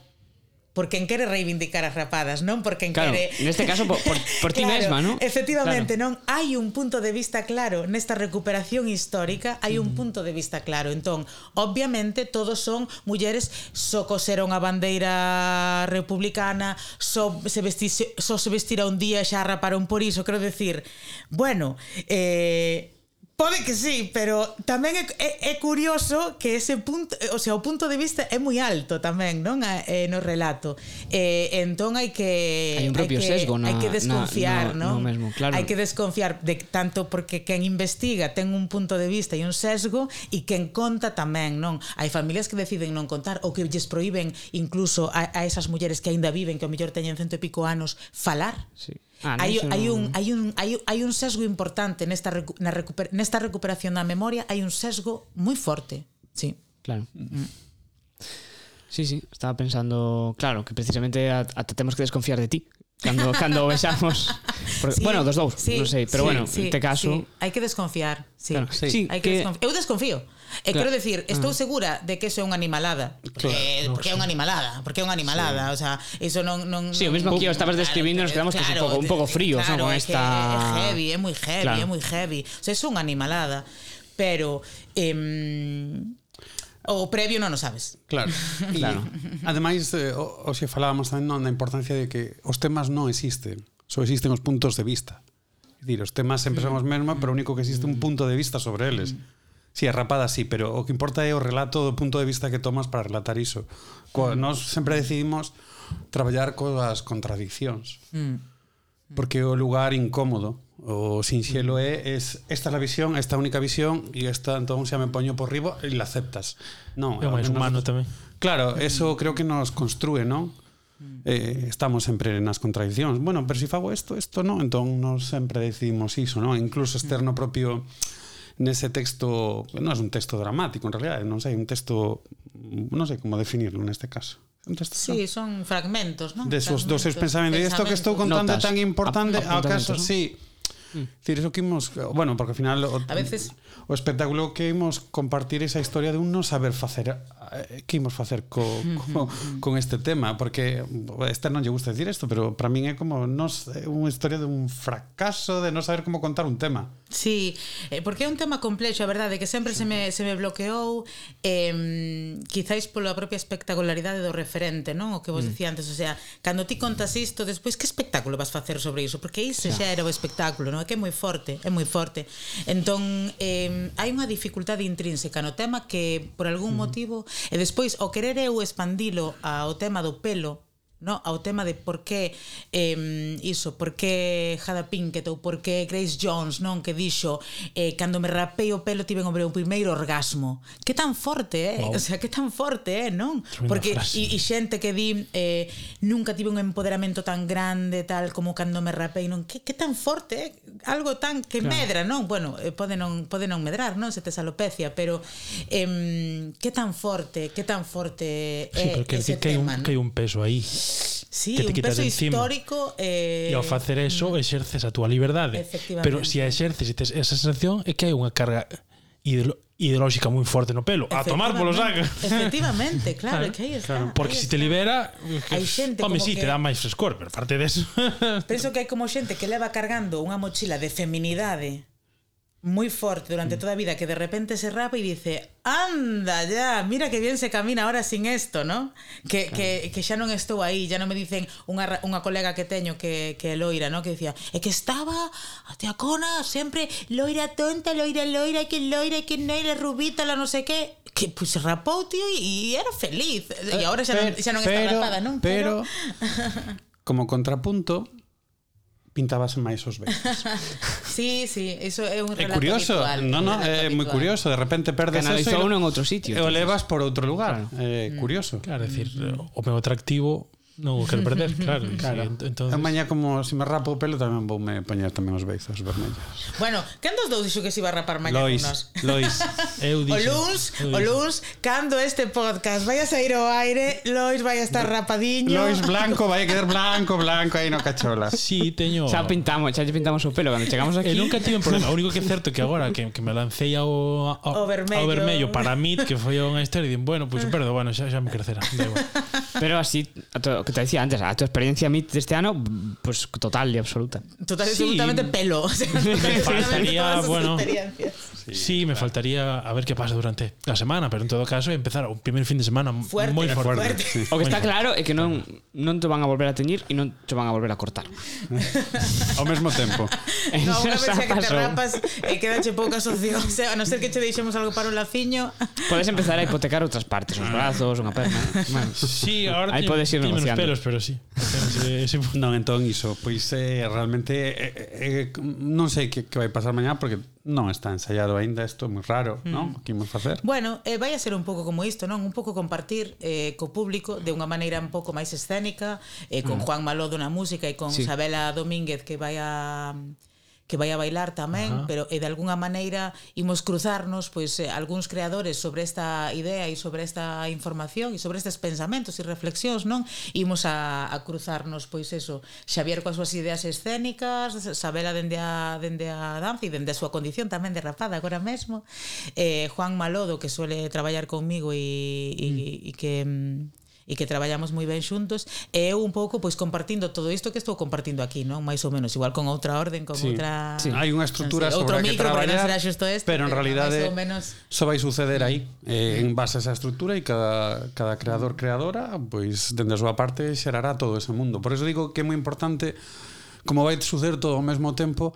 Speaker 4: por quen quere reivindicar as rapadas, non por quen
Speaker 3: claro,
Speaker 4: quere...
Speaker 3: neste caso, por, por, por ti claro, mesma, non?
Speaker 4: Efectivamente, claro. non? Hai un punto de vista claro nesta recuperación histórica, hai un
Speaker 3: mm.
Speaker 4: punto de vista claro. Entón, obviamente, todos son mulleres só so coseron a bandeira republicana, só so se, vestir, só so se vestira un día e xa raparon por iso. Quero decir, bueno, eh, Pode que sí, pero tamén é, é, é curioso que ese punto, eh, o sea, o punto de vista é moi alto tamén, non? A, eh, no relato. Eh, entón hai que
Speaker 3: hai un propio hai
Speaker 4: que,
Speaker 3: sesgo na,
Speaker 4: hai que desconfiar,
Speaker 3: na,
Speaker 4: non?
Speaker 3: No mesmo, claro.
Speaker 4: Hai que desconfiar de tanto porque quen investiga ten un punto de vista e un sesgo e quen conta tamén, non? Hai familias que deciden non contar ou que lles proíben incluso a, a esas mulleres que aínda viven, que ao mellor teñen cento e pico anos, falar.
Speaker 3: Sí Ah,
Speaker 4: hai, hai, un, hai, un, hai, hai un sesgo importante nesta, recu na recuper nesta recuperación da memoria hai un sesgo moi forte sí.
Speaker 3: claro mm. sí, sí, estaba pensando claro, que precisamente ata temos que desconfiar de ti cando cando o vexamos porque,
Speaker 4: sí,
Speaker 3: bueno, dos dous,
Speaker 4: sí,
Speaker 3: non sei, pero
Speaker 4: sí,
Speaker 3: bueno,
Speaker 4: sí,
Speaker 3: te caso.
Speaker 4: Sí. Hai que desconfiar, sí.
Speaker 3: Claro,
Speaker 1: sí,
Speaker 3: sí
Speaker 4: hai que,
Speaker 3: que
Speaker 4: desconf... eu desconfío. E
Speaker 3: claro.
Speaker 4: quero decir, estou ah. segura de que eso é unha animalada.
Speaker 2: Claro, eh, no,
Speaker 4: porque é unha animalada, porque é unha animalada, sí. o sea, iso non non Si,
Speaker 3: sí, o
Speaker 4: mesmo
Speaker 3: que eu estabas describindo, claro, nos quedamos claro, que un pouco un pouco fríos,
Speaker 4: claro,
Speaker 3: ¿no? con esta
Speaker 4: é heavy, é moi heavy,
Speaker 3: claro.
Speaker 4: é moi heavy. O sea, é unha animalada, pero eh, o previo non o sabes.
Speaker 1: Claro. E,
Speaker 3: claro.
Speaker 1: Ademais, eh, hoxe falábamos tamén non da importancia de que os temas non existen, só existen os puntos de vista. É dicir, os temas sempre son os mesmos, pero o único que existe un mm. punto de vista sobre eles. Mm. Si, sí, a rapada sí, pero o que importa é o relato do punto de vista que tomas para relatar iso. Co, mm. nos sempre decidimos traballar coas contradiccións. Porque é o lugar incómodo O sinxelo é, es, esta é a visión, esta única visión e esta entón xa me poño por riba e la aceptas. Non,
Speaker 2: é máis humano tamén.
Speaker 1: Claro, eso creo que nos construe, non? Mm. Eh, estamos sempre nas contradiccións. Bueno, pero se si fago isto, isto non, entón nos sempre decimos iso, non? Incluso externo propio nese texto, non é un texto dramático en realidad, non sei, un texto non sei como definirlo neste caso. Texto,
Speaker 4: Sí, son fragmentos, non?
Speaker 1: De sus, dos seus pensamentos. E isto que estou contando
Speaker 3: Notas.
Speaker 1: é tan importante,
Speaker 3: a,
Speaker 1: acaso, ¿no?
Speaker 3: sí, ¿no?
Speaker 1: sí. Decir, eso que imos, bueno, porque ao final o,
Speaker 4: A veces-
Speaker 1: o espectáculo que imos compartir esa historia de un non saber facer eh, Eh, que imos facer co, co, con este tema? Porque este non lle gusta decir isto pero para min é como nos é unha historia dun fracaso de non saber como contar un tema.
Speaker 4: Sí, eh, porque é un tema complexo a verdade que sempre se me, se me bloqueou eh, quizáis pola propia espectacularidade do referente non? O que vos mm. decía antes, o sea cando ti contas isto despois que espectáculo vas facer sobre iso? Porque iso xa era o espectáculo non? é que é moi forte é moi forte. Entón eh, hai unha dificultade intrínseca no tema que por algún mm. motivo E despois, o querer eu expandilo ao tema do pelo, no? ao tema de por que eh, iso, por que Jada Pinkett ou por que Grace Jones non que dixo eh, cando me rapei o pelo tiven o meu primeiro orgasmo que tan forte eh?
Speaker 2: wow.
Speaker 4: o sea, que tan forte eh? non?
Speaker 2: Tremenda
Speaker 4: porque e, e xente que di eh, nunca tive un empoderamento tan grande tal como cando me rapei non que, que tan forte eh? algo tan que
Speaker 2: claro.
Speaker 4: medra non? bueno, eh, pode non, pode non medrar non? se tes alopecia, pero eh, que tan forte que tan forte é
Speaker 2: sí, eh,
Speaker 4: ese
Speaker 2: que tema, hai un,
Speaker 4: ¿no?
Speaker 2: que hai un peso aí
Speaker 4: Sí,
Speaker 2: que te
Speaker 4: un
Speaker 2: quitas
Speaker 4: peso
Speaker 2: encima.
Speaker 4: histórico eh...
Speaker 2: e ao facer eso mm. exerces a túa liberdade. Pero se si a exerces e tes esa sensación é que hai unha carga ideolo ideolóxica moi forte no pelo. A tomar polo saco.
Speaker 4: Efectivamente, claro,
Speaker 2: claro
Speaker 4: que aí está
Speaker 2: claro.
Speaker 4: porque
Speaker 2: se si
Speaker 4: te
Speaker 2: libera
Speaker 4: hai xente
Speaker 2: home,
Speaker 4: si,
Speaker 2: sí,
Speaker 4: que...
Speaker 2: te dá máis frescor pero parte deso
Speaker 4: penso que hai como xente que leva cargando unha mochila de feminidade moi forte durante
Speaker 2: Mm.
Speaker 4: toda a vida que de repente se rapa y dice anda ya, mira que bien se camina ahora sin esto, ¿no? Que, que, que xa non estou aí, ya non me dicen unha, ra- unha colega que teño que, que loira, ¿no? Que dicía, é que estaba a tia Cona sempre loira tonta, loira loira, que loira, que loira rubita, la no sé qué que pues se rapou, tío, e era feliz. E agora xa non, xa non está
Speaker 1: pero,
Speaker 4: rapada, non?
Speaker 1: Pero, como contrapunto, pintabas máis os besos.
Speaker 4: sí, sí, iso é un relato É
Speaker 1: curioso,
Speaker 4: habitual,
Speaker 1: no, no, é moi curioso, de repente perdes
Speaker 3: Canalizou
Speaker 1: eso e
Speaker 3: uno en outro sitio.
Speaker 1: E o levas por outro lugar.
Speaker 3: Claro.
Speaker 1: É eh, curioso.
Speaker 2: Claro, é dicir, mm. o meu atractivo Non o quero perder, claro.
Speaker 1: claro.
Speaker 2: Sí, entonces...
Speaker 1: A maña como se si me rapo o pelo tamén vou me pañar tamén os beizos vermellos.
Speaker 4: Bueno, quen dos dous dixo que se iba a rapar mañá
Speaker 1: Lois. Lois,
Speaker 2: eu
Speaker 4: dixo.
Speaker 2: O
Speaker 4: luns, o luns, cando este podcast vai a sair ao aire, Lois vai a estar rapadiño.
Speaker 1: Lois blanco, vai a quedar blanco, blanco aí no cachola.
Speaker 2: Sí, teño...
Speaker 3: Xa pintamos, xa pintamos o pelo cando chegamos aquí.
Speaker 2: E nunca tive un problema, o único que é certo que agora que, que me lancei ao, ao,
Speaker 4: o vermello.
Speaker 2: ao vermello para mí, que foi unha historia, e din, bueno, pois pues, perdo, bueno, xa, xa me crecerá.
Speaker 3: Pero así, a todo, que te decía antes, a tu experiencia MIT de este pues total y absoluta.
Speaker 4: Total y
Speaker 2: sí.
Speaker 4: absolutamente pelo. O sea, me
Speaker 2: faltaría, bueno.
Speaker 4: Sí,
Speaker 2: sí claro. me faltaría a ver qué pasa durante la semana, pero en todo caso empezar un primer fin de semana
Speaker 4: fuerte,
Speaker 2: muy fuerte.
Speaker 4: fuerte.
Speaker 1: Sí.
Speaker 3: O que está claro é que non, non te van a volver a teñir e non te van a volver a cortar.
Speaker 1: Ao mesmo tempo.
Speaker 4: no, unha vez que te rapas eh, e quedache poucas opcións, o sea, a non ser que che deixemos algo para un laciño.
Speaker 3: Podes empezar a hipotecar outras partes, os brazos, unha perna. Bueno,
Speaker 2: Sí, ahora
Speaker 3: Aí podes ir negociando.
Speaker 2: Os pelos, pero sí. Ese...
Speaker 1: non, entón iso, pois eh, realmente eh, eh, non sei que, que vai pasar mañá porque non está ensaiado aínda, isto é moi raro,
Speaker 4: mm.
Speaker 1: non? Que imos facer?
Speaker 4: Bueno, eh, vai a ser un pouco como isto, non? Un pouco compartir eh, co público de unha maneira un pouco máis escénica, eh, con mm. Juan Malodo na música e con
Speaker 3: sí.
Speaker 4: Isabela Domínguez que vai a que vai a bailar tamén,
Speaker 2: Ajá.
Speaker 4: pero e de algunha maneira imos cruzarnos pois eh, algúns creadores sobre esta idea e sobre esta información e sobre estes pensamentos e reflexións, non? Imos a, a cruzarnos pois eso, Xavier coas súas ideas escénicas, Sabela dende a dende a danza e dende a súa condición tamén de rapada agora mesmo, eh Juan Malodo que suele traballar conmigo e e mm. E que mm, e que traballamos moi ben xuntos e eu un pouco pois compartindo todo isto que estou compartindo aquí, non? Mais ou menos, igual con outra orden, con
Speaker 1: sí,
Speaker 4: outra
Speaker 3: sí.
Speaker 1: Hai unha estrutura
Speaker 4: non sei,
Speaker 1: sobre que
Speaker 4: traballar, non será este,
Speaker 1: pero en realidade
Speaker 4: menos...
Speaker 1: só vai suceder aí eh, en base a esa estrutura e cada cada creador creadora, pois dende a súa parte xerará todo ese mundo. Por eso digo que é moi importante como vai suceder todo ao mesmo tempo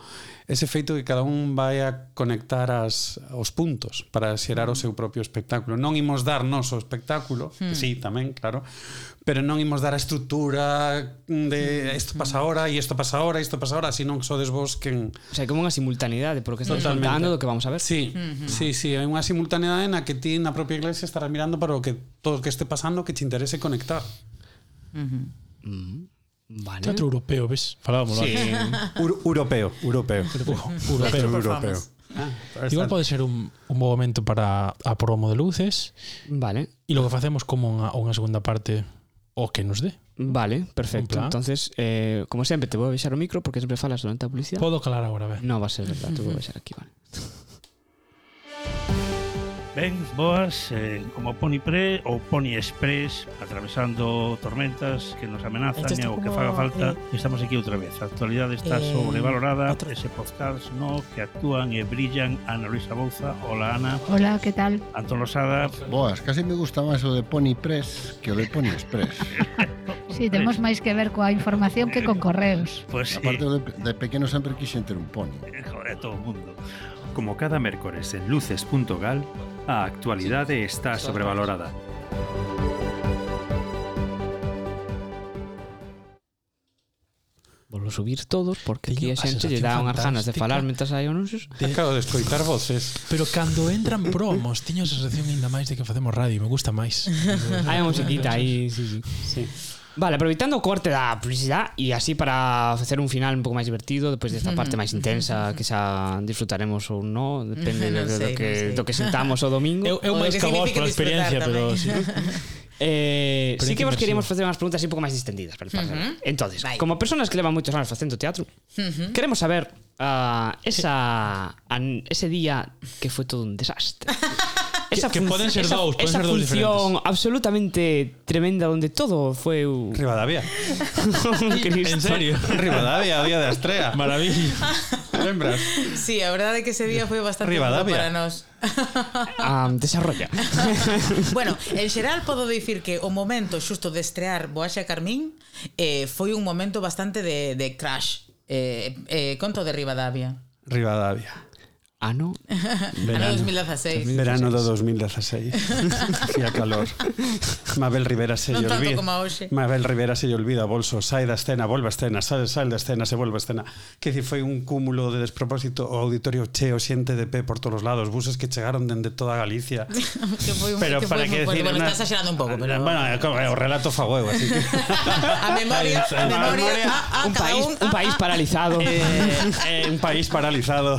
Speaker 1: ese feito que cada un vai a conectar as, os puntos para xerar o mm. seu propio espectáculo. Non imos dar nos o espectáculo, mm. que sí, tamén, claro, pero non imos dar a estrutura de mm. isto pasa ahora e isto pasa ahora e isto pasa ahora, senón que sodes vos quen...
Speaker 3: O sea, como unha simultaneidade, porque
Speaker 1: estás
Speaker 3: contando do que vamos a ver.
Speaker 1: Sí, uh -huh. sí, sí, hai unha simultaneidade na que ti na propia iglesia estarás mirando para o que todo o que este pasando que te interese conectar. Uh -huh. Uh -huh.
Speaker 3: Vale.
Speaker 2: Teatro europeo, ves? Falábamos
Speaker 3: sí.
Speaker 1: Ur europeo, europeo.
Speaker 2: Europeo,
Speaker 1: europeo. europeo. Ah, ah,
Speaker 2: Igual pode ser un, un bo momento para a promo de luces.
Speaker 3: Vale.
Speaker 2: E que facemos como unha, unha segunda parte o que nos dé.
Speaker 3: Vale, perfecto.
Speaker 2: En
Speaker 3: Entonces, eh, como sempre, te vou a deixar o micro porque sempre falas durante a publicidade.
Speaker 2: Podo calar agora, ben.
Speaker 3: No, va a ser verdad, te vou a deixar aquí, vale.
Speaker 5: Ben, boas, eh, como Pony Pre ou Pony Express Atravesando tormentas que nos amenazan E o que faga falta,
Speaker 4: eh,
Speaker 5: estamos aquí outra vez A actualidade está
Speaker 4: eh,
Speaker 5: sobrevalorada
Speaker 4: otro...
Speaker 5: Ese podcast no que actúan e brillan Ana Luisa Bouza, hola Ana
Speaker 6: Hola, que tal?
Speaker 5: Antón Losada
Speaker 7: Boas, casi me gusta máis o de Pony Press que o de Pony Express Si,
Speaker 6: sí, temos máis que ver coa información que con correos.
Speaker 5: Pues sí.
Speaker 7: Aparte, de, de pequeno sempre quixen ter un pony.
Speaker 5: Eh, joder, todo o mundo.
Speaker 8: Como cada mércores en luces.gal, a actualidade está sobrevalorada.
Speaker 3: Volo subir todos porque aquí a xente lle dá unhas ganas de falar mentras hai anuncios. De...
Speaker 1: Acabo de escoitar voces.
Speaker 2: Pero cando entran promos, teño a sensación ainda máis de que facemos radio, me gusta máis.
Speaker 3: hai a musiquita aí, sí, sí.
Speaker 1: sí.
Speaker 3: Vale, aproveitando o corte da publicidade e así para facer un final un pouco máis divertido depois desta parte máis intensa que xa disfrutaremos ou non, depende
Speaker 4: no
Speaker 3: do,
Speaker 4: sei,
Speaker 3: do, que,
Speaker 4: no
Speaker 3: do que sentamos o domingo.
Speaker 2: Eu, eu máis
Speaker 4: que
Speaker 2: vos pola experiencia, pero sí.
Speaker 3: Eh, sí que vos queríamos facer unhas preguntas un pouco máis distendidas para el. Uh
Speaker 4: -huh.
Speaker 3: Entonces,
Speaker 4: Vai.
Speaker 3: como persoas que levan moitos anos facendo teatro, uh -huh. queremos saber uh, esa an, ese día que foi todo un desastre.
Speaker 2: esa que,
Speaker 3: que
Speaker 2: poden ser
Speaker 3: esa,
Speaker 2: dous, poden
Speaker 3: esa
Speaker 2: ser dous
Speaker 3: función diferentes. absolutamente tremenda onde todo foi o
Speaker 1: Rivadavia.
Speaker 2: en serio,
Speaker 1: Rivadavia, día da Astrea.
Speaker 2: Maravilla.
Speaker 1: Lembras?
Speaker 4: Sí, a verdade é que ese día foi bastante
Speaker 1: Rivadavia.
Speaker 4: para nós.
Speaker 3: um, ah, desarrolla.
Speaker 4: bueno, en xeral podo dicir que o momento xusto de estrear Boaxa Carmín eh, foi un momento bastante de, de crash. Eh, eh, conto de Rivadavia.
Speaker 1: Rivadavia.
Speaker 3: Ano?
Speaker 4: Verano, ano 2016.
Speaker 1: Verano do 2016. Fía calor. Mabel Rivera se
Speaker 4: non
Speaker 1: lle olvida.
Speaker 4: Como hoxe.
Speaker 1: Mabel Rivera se lle olvida bolso, sai da escena, volve a escena, sai, sai da escena, se volve a escena. Que dicir, foi un cúmulo de despropósito, o auditorio cheo, xente de pé por todos os lados, buses que chegaron dende toda Galicia.
Speaker 4: que foi un,
Speaker 1: pero
Speaker 4: que
Speaker 1: para que decir,
Speaker 4: bueno,
Speaker 1: una...
Speaker 4: estás exagerando un pouco, pero
Speaker 1: bueno, eh, o relato fagoeu, así que
Speaker 4: a memoria, a memoria, a, a,
Speaker 3: un
Speaker 4: ah, ah,
Speaker 3: país,
Speaker 4: un,
Speaker 3: un
Speaker 4: ah,
Speaker 3: país paralizado.
Speaker 1: Eh, eh, un país paralizado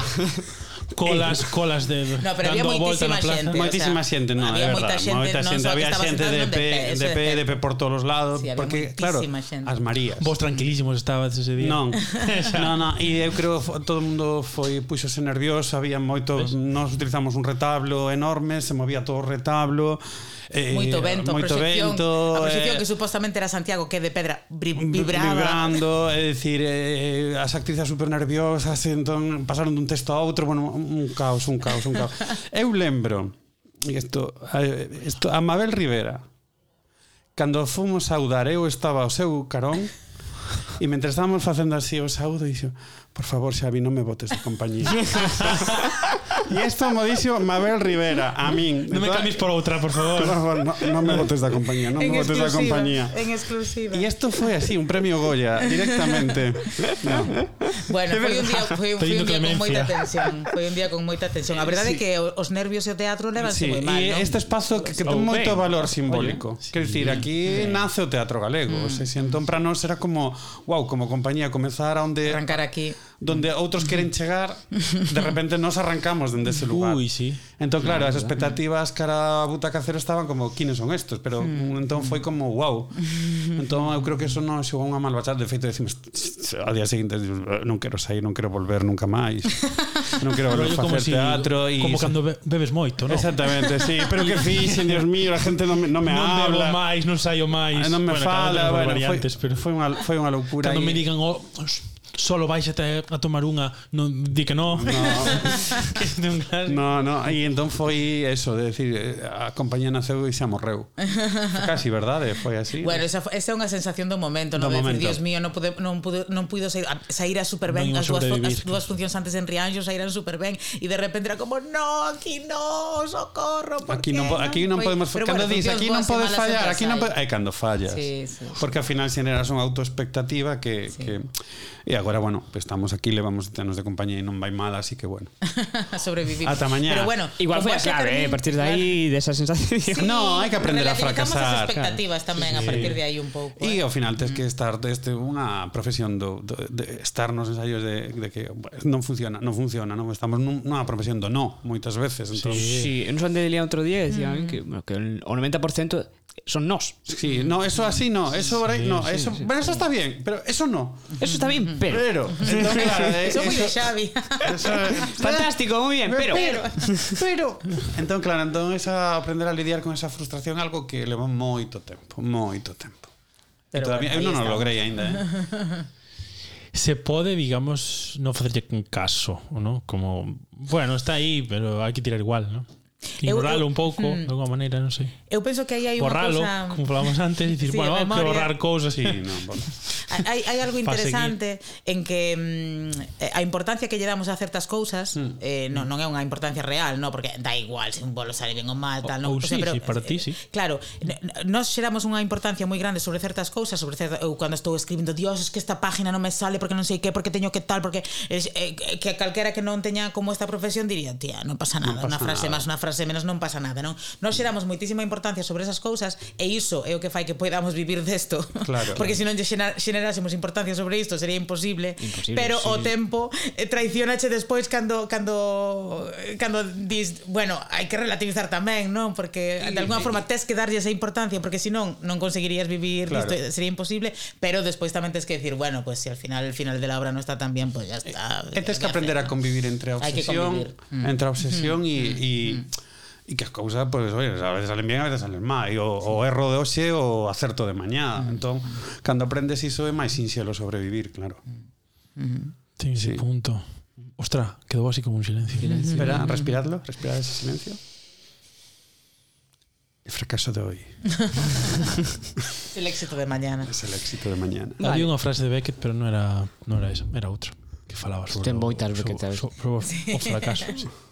Speaker 2: colas, colas de
Speaker 4: no, pero
Speaker 2: dando volta na plaza.
Speaker 4: Xente,
Speaker 1: moitísima
Speaker 4: o sea,
Speaker 1: xente, no,
Speaker 4: había
Speaker 1: é
Speaker 4: moita xente,
Speaker 1: moita xente, había xente de pé, de pé, de pé por todos os lados,
Speaker 4: sí,
Speaker 1: porque claro,
Speaker 4: xente.
Speaker 1: as Marías.
Speaker 2: Vos tranquilísimos estabas ese día.
Speaker 1: Non. non, non, e eu creo todo o mundo foi puxose nervioso, había moito, nós utilizamos un retablo enorme, se movía todo o retablo Eh,
Speaker 4: moito vento,
Speaker 1: moito
Speaker 4: proxección,
Speaker 1: vento,
Speaker 4: a proxección
Speaker 1: eh,
Speaker 4: que supostamente era Santiago que de pedra
Speaker 1: vibraba. Vibrando, é dicir, eh, eh as actrices super nerviosas, entón pasaron dun texto a outro, bueno, un caos, un caos, un caos. Eu lembro, isto, isto, a Mabel Rivera, cando fomos saudar, eu estaba ao seu carón, E mentre estábamos facendo así o saúdo, dixo, por favor, Xavi, non me botes de compañía. E isto mo dixo Mabel Rivera, a min.
Speaker 2: Non me cambies por outra, por favor.
Speaker 1: Por favor, non no me botes da compañía, non me botes da compañía.
Speaker 4: En exclusiva.
Speaker 1: Y esto foi así, un premio Goya, directamente. no.
Speaker 4: Bueno, foi un día, foi, foi un día con moita tensión. Foi un día con moita tensión. A verdade sí. é que os nervios e o teatro levan
Speaker 1: sí.
Speaker 4: moi mal,
Speaker 1: E
Speaker 4: non?
Speaker 1: este espazo que, que ten
Speaker 2: oh,
Speaker 1: moito valor simbólico.
Speaker 2: Oye, sí.
Speaker 1: Quer dicir, aquí sí. nace o teatro galego. Mm. O sea, si entón para nós era como, wow, como compañía comezar a onde...
Speaker 4: Arrancar aquí
Speaker 1: donde outros queren chegar, de repente nos arrancamos dende ese lugar.
Speaker 2: Ui, sí.
Speaker 1: Entón, claro, as expectativas cara a Butaca Cero estaban como, quines son estos? Pero hmm. entón foi como, wow. Entón, eu creo que eso non xogou unha malvachada. De feito, decimos, a día seguinte, non quero sair, non quero volver nunca máis. Non quero volver a facer teatro. e
Speaker 2: como cando bebes moito, non?
Speaker 1: Exactamente, sí. Pero que fixen, Dios mío, a gente non me, non me
Speaker 2: non
Speaker 1: habla.
Speaker 2: Non máis, non saio máis.
Speaker 1: Non me
Speaker 2: bueno,
Speaker 1: fala, bueno, foi,
Speaker 2: pero...
Speaker 1: foi unha, foi unha loucura.
Speaker 2: Cando me digan, oh, solo vais a, a tomar unha non di que no.
Speaker 1: no.
Speaker 2: que
Speaker 1: no, no, e entón foi eso de decir, eh, a compañía naceu e xa morreu casi, verdade? foi así
Speaker 4: bueno, esa, esa é unha sensación do momento
Speaker 1: do
Speaker 4: no?
Speaker 1: momento.
Speaker 4: Dios mío, non, pude, non, pude, non puido sair, sair a super ben as dúas, as dúas funcións antes en Rianxo saíran super ben e de repente era como no, aquí no, socorro
Speaker 1: aquí non, aquí non,
Speaker 4: non
Speaker 1: podemos,
Speaker 4: Pero
Speaker 1: cando
Speaker 4: bueno, dis
Speaker 1: aquí non podes fallar, aquí non podes, é cando fallas
Speaker 4: sí, sí,
Speaker 1: porque ao final xeneras unha autoexpectativa que, sí. que e agora, bueno, estamos aquí, levamos anos de compañía e non vai mal, así que bueno.
Speaker 4: Sobrevivimos.
Speaker 1: Ata mañá.
Speaker 4: Pero bueno,
Speaker 3: igual foi a clave, eh, a partir de aí, claro. desa de sensación.
Speaker 1: Sí, no, hai que aprender a fracasar.
Speaker 4: as expectativas claro. tamén sí. a partir de aí un pouco.
Speaker 1: E
Speaker 4: eh.
Speaker 1: ao final tens que mm. estar desde unha profesión do, do, de estar nos ensaios de, de que non funciona, non funciona, non estamos nun, nunha profesión do no moitas veces, entón.
Speaker 3: Sí, sí. sí. non son de día outro día decían
Speaker 4: mm.
Speaker 3: que, bueno, que o 90% son nos.
Speaker 1: Sí, no, eso así no, eso no, eso, bueno, eso está bien, pero eso no.
Speaker 3: Eso está bien, pero
Speaker 1: Pero, entón, claro, eh,
Speaker 4: Eso foi de
Speaker 1: eso-
Speaker 4: Xavi.
Speaker 1: eso-
Speaker 3: fantástico, moi bien, pero
Speaker 1: pero, pero. Entón, claro, entón esa aprender a lidiar con esa frustración é algo que leva moito tempo, moito tempo. E
Speaker 4: Pero
Speaker 1: todavía,
Speaker 4: bueno,
Speaker 1: eu non
Speaker 4: aí
Speaker 1: o logrei aínda, eh.
Speaker 2: Se pode, digamos, non facerlle un caso, ¿no? Como, bueno, está aí, pero hai que tirar igual, ¿no?
Speaker 4: Eu-
Speaker 2: Ignoralo
Speaker 4: eu-
Speaker 2: un pouco, de alguma maneira, non sei.
Speaker 4: Eu penso que aí hai unha cousa
Speaker 2: como falamos antes, dicir,
Speaker 4: sí,
Speaker 2: bueno, que borrar cousas e...
Speaker 1: non, bueno.
Speaker 4: hai, hai algo interesante en que mm, a importancia que lle damos a certas cousas
Speaker 2: mm.
Speaker 4: eh, non, non é unha importancia real, no, porque da igual se un bolo sale ben ou mal, tal, non,
Speaker 2: o, o sea, sí, pero, sí, para ti, eh, sí.
Speaker 4: Claro, nós xeramos unha importancia moi grande sobre certas cousas, sobre certa, eu cando estou escribindo, dios, es que esta página non me sale porque non sei que, porque teño que tal, porque es, eh, que calquera que non teña como esta profesión diría, tía, non pasa nada,
Speaker 1: pasa
Speaker 4: unha frase máis, unha frase menos, non pasa nada, non? Nós xeramos moitísima importancia sobre esas cousas e iso é o que fai que podamos vivir desto.
Speaker 1: Claro.
Speaker 4: porque se non lle xenerásemos importancia sobre isto sería imposible,
Speaker 3: Imposible,
Speaker 4: pero
Speaker 3: sí.
Speaker 4: o tempo eh, traicionache despois cando cando cando dis, bueno, hai que relativizar tamén, non? Porque de alguna forma tes que darlle esa importancia porque senón non conseguirías vivir
Speaker 1: Claro.
Speaker 4: isto, sería imposible, pero despois tamén tes que decir, bueno, pues si al final el final de la obra non está tan bien, pues ya está.
Speaker 1: E tens que aprender a convivir entre a obsesión,
Speaker 4: convivir. Mm.
Speaker 1: entre a obsesión e e e que as cousas, pois, pues, oye, a veces salen bien, a veces salen mal, e o, sí. o erro de hoxe o acerto de mañá.
Speaker 4: Mm.
Speaker 1: Entón, cando aprendes iso é máis sinxelo sobrevivir, claro.
Speaker 2: Mm. Mm-hmm.
Speaker 1: Sí, sí,
Speaker 2: punto. Ostra, quedou así como un silencio. silencio.
Speaker 1: Espera, respiradlo, respirad ese silencio. El fracaso de hoy.
Speaker 4: el éxito de mañana.
Speaker 1: Es el éxito de mañana. Vale.
Speaker 2: Había unha frase de Beckett, pero non era, non era esa, era outra, que falaba sobre,
Speaker 3: Ten
Speaker 2: o, sobre, sobre, sobre sí.
Speaker 3: o
Speaker 2: fracaso. Sí.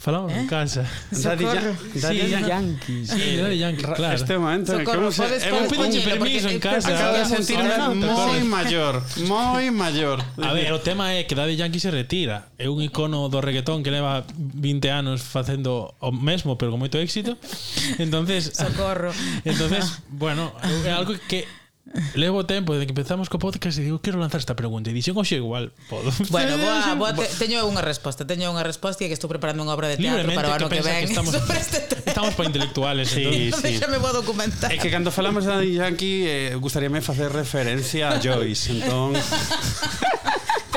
Speaker 2: Falamos
Speaker 3: ¿Eh? en casa.
Speaker 2: Daddy, Yankees.
Speaker 1: Daddy
Speaker 2: sí,
Speaker 3: Yankees.
Speaker 2: Sí, Daddy Yankees, claro.
Speaker 1: Este momento
Speaker 4: Socorro, en
Speaker 2: que
Speaker 1: hemos,
Speaker 2: hemos
Speaker 4: pedido
Speaker 2: permiso en casa.
Speaker 1: Acabo de sentirme moi maior. moi maior.
Speaker 2: A ver, o tema é que Daddy Yankee se retira. É un icono do reggaetón que leva 20 anos facendo o mesmo, pero con moito éxito. Entonces,
Speaker 4: Socorro.
Speaker 2: Entonces, bueno, é algo que Levo tempo desde que empezamos co podcast e digo, quero lanzar esta pregunta e dixen, oxe, igual, podo.
Speaker 4: Bueno, boa, boa te, teño unha resposta, teño unha resposta e que estou preparando unha obra de teatro
Speaker 2: Libremente,
Speaker 4: para o ano
Speaker 2: que,
Speaker 4: que ven.
Speaker 2: Que estamos,
Speaker 4: sobre este tema.
Speaker 2: estamos para intelectuales,
Speaker 1: sí,
Speaker 2: entonces,
Speaker 1: sí.
Speaker 4: me vou documentar.
Speaker 1: É que cando falamos de Daddy Yankee, eh, gustaríame facer referencia a Joyce, entón...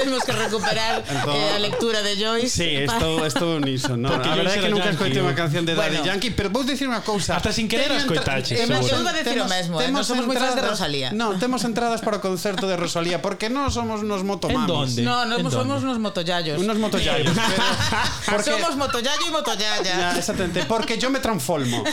Speaker 4: Tenemos que recuperar
Speaker 1: Entón-
Speaker 4: eh, a lectura de Joyce.
Speaker 1: Sí, estou, estou niso no?
Speaker 2: Porque
Speaker 1: A verdade é que nunca escoitei unha canción de Daddy
Speaker 4: Bueno.
Speaker 1: Yankee Pero vou dicir unha cousa
Speaker 2: Hasta sin querer as coitaches.
Speaker 4: Eu a decir o mesmo, eh, non somos moi fans de
Speaker 1: entradas-
Speaker 4: Rosalía.
Speaker 1: No, temos entradas para o concerto de Rosalía Porque non somos unos motomamis
Speaker 2: En donde?
Speaker 4: No, no
Speaker 2: ¿En
Speaker 4: somos
Speaker 2: dónde?
Speaker 4: unos motoyayos.
Speaker 1: Unos motoyayos pero, porque,
Speaker 4: Somos motoyayo y
Speaker 1: Ya,
Speaker 4: motoyaya.
Speaker 1: exactamente, porque yo me transformo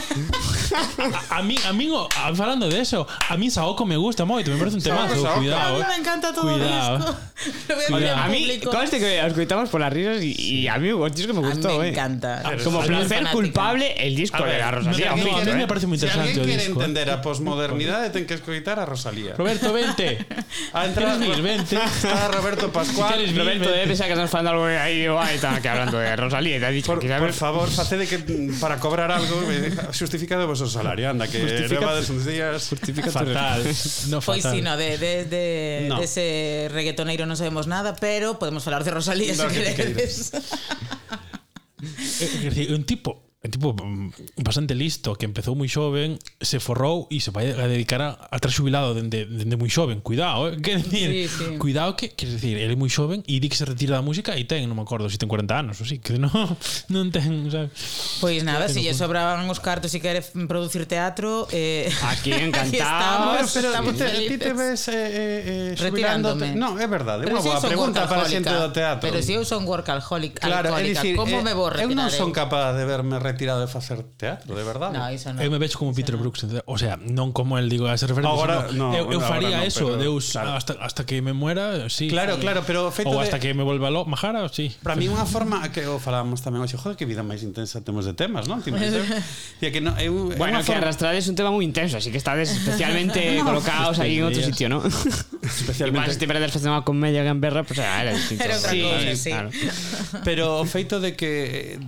Speaker 2: A, a mí, a mí, a- falando de eso, a mí Saoko me gusta moito, me parece un temazo,
Speaker 1: Saoko,
Speaker 4: A
Speaker 2: cuidado.
Speaker 4: mí
Speaker 2: eh.
Speaker 4: me encanta todo
Speaker 2: Cuidado.
Speaker 4: esto. Lo voy a
Speaker 3: A mí, conste que os coitamos polas risas y, y a mí os disco me
Speaker 4: A mí
Speaker 3: gustó,
Speaker 4: me
Speaker 3: eh.
Speaker 4: encanta.
Speaker 3: Como
Speaker 4: Soy muy
Speaker 3: placer
Speaker 4: fanática.
Speaker 3: culpable el disco
Speaker 1: A ver,
Speaker 3: de la Rosalía.
Speaker 2: a mí me
Speaker 3: eh.
Speaker 2: parece moi
Speaker 1: Se
Speaker 2: interesante
Speaker 1: alguén
Speaker 2: o
Speaker 1: quere
Speaker 2: disco. eh.
Speaker 1: entender a posmodernidade ten que escoitar a Rosalía.
Speaker 2: Roberto, vente.
Speaker 1: A entrar
Speaker 2: Queres vir? Vente.
Speaker 1: Está Roberto Pascual.
Speaker 2: Vir?
Speaker 3: Roberto debe pensar que estás falando algo aí o está que hablando de Rosalía e te ha dicho
Speaker 1: Por,
Speaker 3: que
Speaker 1: por
Speaker 3: sabes
Speaker 1: favor, facede que mm, para cobrar algo eh, justificado vos o salario, anda que
Speaker 3: Justifica-
Speaker 1: levades uns días
Speaker 2: Fatal. No,
Speaker 4: Pois
Speaker 2: fatal.
Speaker 4: sí, no, de, de, de,
Speaker 1: No.
Speaker 4: reggaetoneiro non sabemos nada, pero podemos hablar de Rosalía
Speaker 1: no,
Speaker 4: si
Speaker 1: quieres. Es
Speaker 4: eh,
Speaker 2: eh, eh, un tipo un tipo mm, bastante listo que empezou moi xoven, se forrou e se vai a dedicar a, a estar xubilado dende, dende moi xoven. Cuidado, eh? Que decir,
Speaker 4: Sí, sí.
Speaker 2: cuidado que, que decir, ele é moi xoven e di que se retira da música e ten, non me acordo, se ten 40 anos ou si, que non, non ten, sabes?
Speaker 4: Pois nada,
Speaker 2: Tengo
Speaker 4: se lle sobraban os cartos e quere f- producir teatro, eh,
Speaker 3: Aquí encantados.
Speaker 4: estamos,
Speaker 1: pero
Speaker 4: estamos
Speaker 1: ti te, ti te
Speaker 4: felices.
Speaker 1: ves eh, eh, eh.
Speaker 4: Retirándome.
Speaker 1: No, é verdade, é unha
Speaker 4: si eu
Speaker 1: boa pregunta para a xente do teatro.
Speaker 4: Pero se eu son workaholic,
Speaker 1: Claro,
Speaker 4: alcohólica,
Speaker 1: dicir,
Speaker 4: como
Speaker 1: eh,
Speaker 4: me vou
Speaker 1: eu
Speaker 4: retirar?
Speaker 1: non son
Speaker 4: eu?
Speaker 1: capaz de verme retirado de facer teatro, de verdade.
Speaker 4: No, iso non.
Speaker 2: Eu me vexo como Peter Brooks, o sea, non como el digo a ese referente.
Speaker 1: Agora,
Speaker 2: sino,
Speaker 1: no,
Speaker 2: eu, eu faría
Speaker 1: no,
Speaker 2: eso,
Speaker 1: pero,
Speaker 2: Deus
Speaker 1: claro.
Speaker 2: hasta hasta que me muera, sí.
Speaker 1: Claro,
Speaker 2: sí.
Speaker 1: claro, pero o feito
Speaker 2: ou hasta de... que me volva lo majara, sí.
Speaker 1: Para mí unha forma que o falábamos tamén hoxe, joder, que vida máis intensa temos de temas, non? Tino, que no, eu,
Speaker 3: bueno, que
Speaker 1: forma...
Speaker 3: arrastrades un tema moi intenso, así que estades especialmente no, colocados aí en
Speaker 2: outro
Speaker 3: sitio, non?
Speaker 1: Especialmente.
Speaker 3: Mas te perdes facendo unha comedia gamberra, pues ah, era distinto.
Speaker 4: Era outra
Speaker 3: sí,
Speaker 4: cosa, sí.
Speaker 3: Claro.
Speaker 1: Pero o feito de que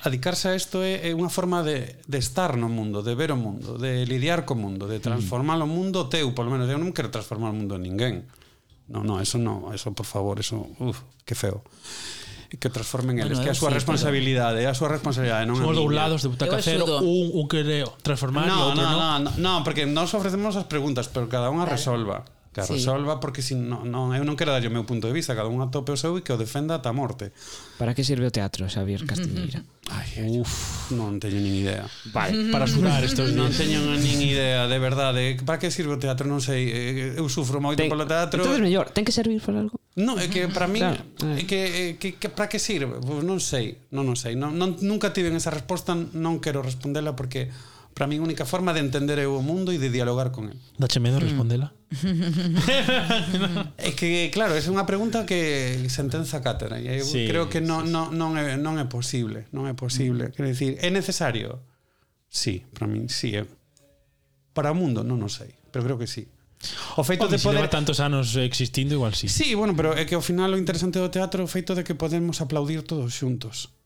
Speaker 1: Adicarse a isto é, é unha forma de, de estar no mundo, de ver o mundo, de lidiar co mundo, de transformar o mundo teu, polo menos. Eu non quero transformar o mundo en ninguén. No, no, eso no, eso por favor, eso, uf, que feo que transformen eles,
Speaker 4: bueno,
Speaker 1: que a súa
Speaker 4: sí,
Speaker 1: responsabilidade, a súa responsabilidade non
Speaker 2: Somos dous lados de butaca cero, un, un quereo transformar
Speaker 1: no, e
Speaker 2: outro
Speaker 1: no,
Speaker 2: no.
Speaker 1: No, no, no, porque nós ofrecemos as preguntas, pero cada unha vale. resolva que a
Speaker 4: sí.
Speaker 1: resolva porque si non, non, eu non quero darlle o meu punto de vista cada un atope o seu e que o defenda ata a morte
Speaker 3: Para que sirve o teatro, Xavier Castiñeira?
Speaker 1: Ai, uf, non teño nin idea
Speaker 3: Vale,
Speaker 2: para sudar estos días Non
Speaker 1: teño nin idea, de verdade Para que sirve o teatro, non sei eh, Eu sufro moito
Speaker 3: ten,
Speaker 1: polo teatro
Speaker 3: Entón é mellor, ten que servir para algo
Speaker 1: Non, é que para min
Speaker 3: claro. Eh.
Speaker 1: é que, é que, que para que sirve? Pois non sei, non, non sei non, non, Nunca tiven esa resposta, non quero respondela porque Para min única forma de entender eu o mundo e de dialogar con el.
Speaker 2: Dache medo mm. respondela?
Speaker 1: é que, claro, é unha pregunta que sentenza cátedra e eu
Speaker 2: sí,
Speaker 1: creo que non,
Speaker 2: sí,
Speaker 1: non, non, é, non eh, é posible non é posible, mm. quer dicir, é necesario? Sí, para min sí é. Para o mundo non o sei pero creo que sí O feito
Speaker 2: Home,
Speaker 1: de poder
Speaker 2: si tantos anos existindo igual sí.
Speaker 1: Sí, bueno, pero é que ao final o interesante do teatro é o feito de que podemos aplaudir todos xuntos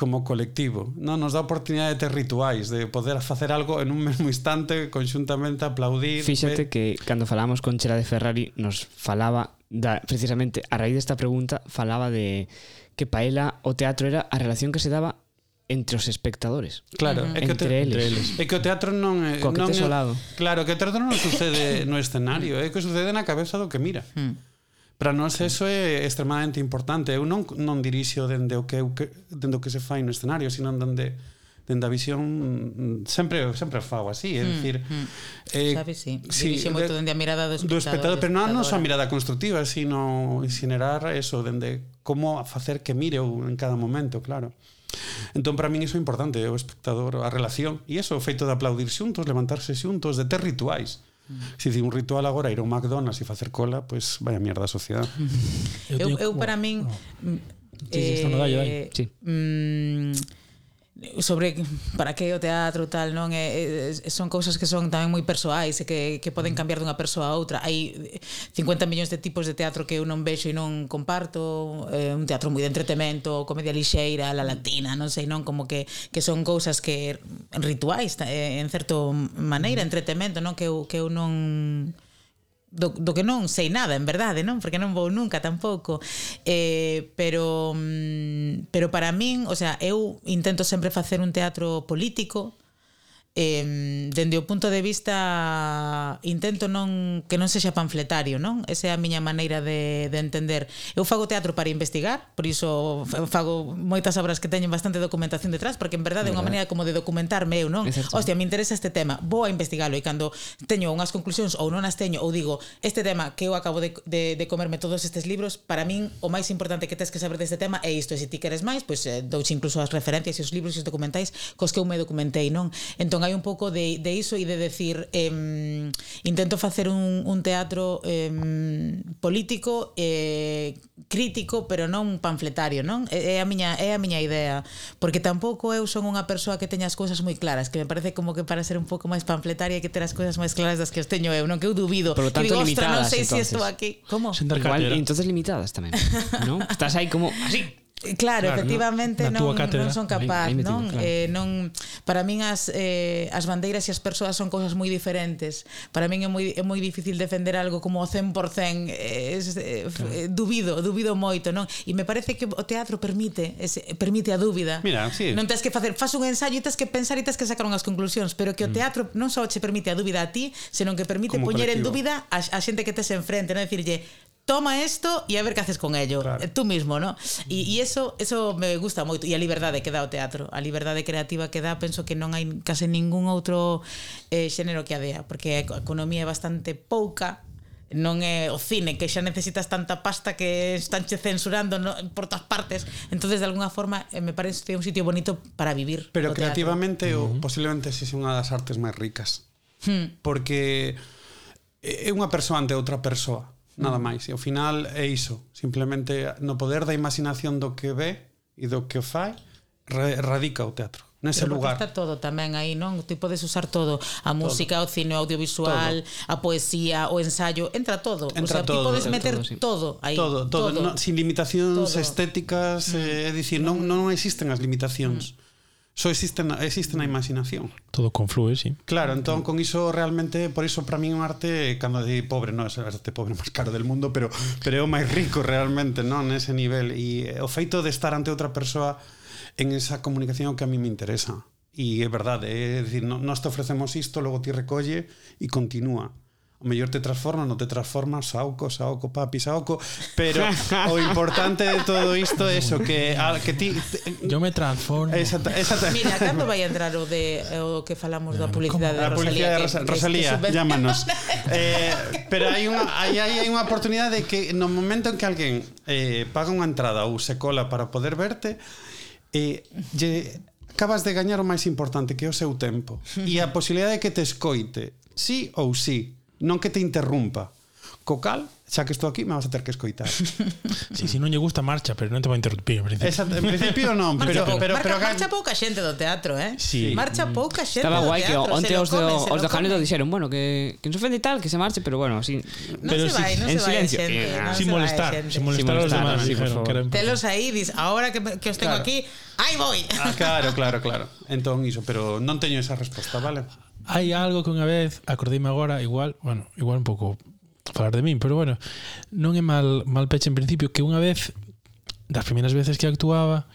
Speaker 1: como colectivo. Non nos dá oportunidade de ter rituais, de poder facer algo en un mesmo instante, conxuntamente aplaudir.
Speaker 3: Fíxate
Speaker 1: ve...
Speaker 3: que cando falamos con Chela de Ferrari nos falaba da, precisamente a raíz desta pregunta falaba de que paela o teatro era a relación que se daba entre os espectadores.
Speaker 1: Claro, é que entre, te, eles.
Speaker 3: entre eles.
Speaker 1: É que o teatro non é non é, Claro, que o teatro non sucede no escenario, é que sucede na cabeza do que mira.
Speaker 4: Hmm.
Speaker 1: Para nós eso é extremadamente importante. Eu non non dirixo dende o que eu que, dende o que se fai no escenario, sino dende dende a visión sempre sempre fago así, é mm, dicir, mm, eh
Speaker 4: sabes si,
Speaker 1: sí,
Speaker 4: dirixo moito dende a mirada do espectador,
Speaker 1: do
Speaker 4: espectador
Speaker 1: pero non, non só a mirada constructiva, sino xenerar eso dende como facer que mire eu en cada momento, claro. Entón, para min iso é importante, o espectador, a relación, e iso o feito de aplaudir xuntos, levantarse xuntos, de ter rituais. Se dicir, un ritual agora ir a un McDonald's e facer cola, pois pues, vaya mierda a sociedade.
Speaker 4: Eu, eu,
Speaker 2: eu
Speaker 4: para min...
Speaker 2: No.
Speaker 4: Eh,
Speaker 2: sí, sí, no, dalle, dalle.
Speaker 3: Sí.
Speaker 4: Mm, sobre para que o teatro tal non é, é son cousas que son tamén moi persoais e que, que poden mm. cambiar dunha persoa a outra. Hai 50 millóns de tipos de teatro que eu non vexo e non comparto é un teatro moi de entretemento comedia lixeira, la latina, non sei non como que, que son cousas que rituais eh, en certo maneira, mm. entretemento non que eu, que eu non do, do que non sei nada, en verdade, non? Porque non vou nunca tampouco. Eh, pero mm, pero para min, o sea, eu intento sempre facer un teatro político, eh, dende o punto de vista intento non que non sexa panfletario, non? Esa é a miña maneira de, de entender. Eu fago teatro para investigar, por iso fago moitas obras que teñen bastante documentación detrás, porque en verdade é unha maneira como de documentarme eu, non?
Speaker 3: Exacto.
Speaker 4: Hostia, me interesa este tema, vou a investigalo e cando teño unhas conclusións ou non as teño ou digo, este tema que eu acabo de, de, de comerme todos estes libros, para min o máis importante que tens que saber deste tema é isto, e se ti queres máis, pois pues, eh, douche incluso as referencias e os libros e os documentais cos que eu me documentei, non? Entón, hai un pouco de, de iso e de decir eh, intento facer un, un teatro eh, político eh, crítico pero non panfletario non? É a miña é a miña idea porque tampouco eu son unha persoa que teña as cousas moi claras que me parece como que para ser un pouco máis panfletaria hai que ter as cousas máis claras das que as teño eu non? Que eu dubido.
Speaker 3: Por lo tanto, que
Speaker 4: digo, limitadas, non sei se
Speaker 3: si
Speaker 4: estou aquí como?
Speaker 3: Igual, entonces limitadas tamén ¿no? estás aí como así.
Speaker 4: Eh, claro,
Speaker 2: claro,
Speaker 4: efectivamente non, non son capaz,
Speaker 3: aí, aí
Speaker 4: non?
Speaker 3: Claro.
Speaker 4: eh, non para min as eh, as bandeiras e as persoas son cousas moi diferentes. Para min é moi é moi difícil defender algo como o 100%, eh, es, eh, claro. eh, dubido, dubido moito, non? E me parece que o teatro permite ese, permite a dúbida.
Speaker 1: Mira, sí.
Speaker 4: Non tens que facer, fas un ensaio e tens que pensar e tens que sacar unhas conclusións, pero que o mm. teatro non só che permite a dúbida a ti, senón que permite
Speaker 1: como
Speaker 4: poñer
Speaker 1: colectivo.
Speaker 4: en dúbida a, a xente que tes enfrente, non? decirlle, toma esto e a ver que haces con ello
Speaker 1: claro.
Speaker 4: tú mismo, ¿no? E eso eso me gusta moito e a liberdade que dá o teatro, a liberdade creativa que dá, penso que non hai case ningún outro eh, xénero que a dea, porque a economía é bastante pouca non é o cine que xa necesitas tanta pasta que están che censurando no, por todas partes. Entonces de alguna forma eh, me parece un sitio bonito para vivir.
Speaker 1: Pero
Speaker 4: o
Speaker 1: creativamente o, posiblemente si sí, unha das artes máis ricas.
Speaker 4: Hmm.
Speaker 1: Porque eh, é unha persoa ante outra persoa nada máis. E ao final é iso, simplemente no poder da imaginación do que ve e do que fai, radica o teatro nese
Speaker 4: Pero
Speaker 1: lugar.
Speaker 4: Está todo tamén aí, non? Ti podes usar todo, a música, todo. o cine, o audiovisual, todo. a poesía, o ensayo, entra todo.
Speaker 1: Entra
Speaker 4: o sea,
Speaker 1: todo,
Speaker 4: ti podes meter
Speaker 3: todo, sí.
Speaker 4: todo aí.
Speaker 1: Todo, todo, todo. No, sin limitacións
Speaker 4: todo.
Speaker 1: estéticas, mm. eh, é dicir, non non existen as limitacións. Mm só existe na, existe na imaginación.
Speaker 2: Todo conflúe, sí.
Speaker 1: Claro, entón con iso realmente, por iso para min un arte cando di pobre, non, é o arte pobre máis caro del mundo, pero pero é o máis rico realmente, non, nese nivel e eh, o feito de estar ante outra persoa en esa comunicación que a mí me interesa. E é verdade, é, é dicir, nós te ofrecemos isto, logo ti recolle e continúa o mellor te transforma, non te transforma, saoco, saoco, papi, saoco, pero o importante de todo isto é eso que al que ti.
Speaker 2: Yo me transformo.
Speaker 1: Exacta, exacta.
Speaker 4: Mira, cando vai entrar o de eh, o que falamos da publicidade de Rosalía?
Speaker 1: Publicidade de Rosa,
Speaker 4: que,
Speaker 1: Rosalía,
Speaker 4: que,
Speaker 1: llámanos. eh, pero hai unha hai hai, hai unha oportunidade de que no momento en que alguén eh, paga unha entrada ou se cola para poder verte, eh, lle acabas de gañar o máis importante que é o seu tempo e a posibilidade de que te escoite sí ou sí non que te interrumpa. Co cal, xa que estou aquí, me vas a ter que escoitar.
Speaker 2: Sí, si non lle gusta marcha, pero non te vai interrumpir. En principio,
Speaker 1: Exacto, en principio non, pero,
Speaker 4: marcha,
Speaker 1: pero, pero,
Speaker 4: marca,
Speaker 1: pero,
Speaker 4: marcha pouca xente do teatro, eh?
Speaker 2: Sí.
Speaker 4: Marcha mm. pouca xente
Speaker 3: Estaba
Speaker 4: do
Speaker 3: guai
Speaker 4: teatro, que onte
Speaker 3: os, do,
Speaker 4: comen,
Speaker 3: os de
Speaker 4: Janedo
Speaker 3: dixeron, bueno, que, que non se ofende e tal, que se marche, pero bueno, así...
Speaker 2: Pero
Speaker 4: se vai, no
Speaker 3: en
Speaker 4: se
Speaker 3: silencio.
Speaker 4: Xente,
Speaker 3: eh,
Speaker 2: sin, molestar, sin molestar, sin
Speaker 3: molestar os
Speaker 2: demás,
Speaker 3: sí,
Speaker 2: dijeron. Que
Speaker 4: Telos aí, dis, ahora que, que os tengo
Speaker 1: claro.
Speaker 4: aquí, aí voy.
Speaker 1: Ah, claro, claro, claro. Entón, iso, pero non teño esa resposta, vale?
Speaker 2: hai algo que unha vez, acordeime agora, igual, bueno, igual un pouco falar de min, pero bueno, non é mal, mal peche en principio, que unha vez, das primeiras veces que actuaba,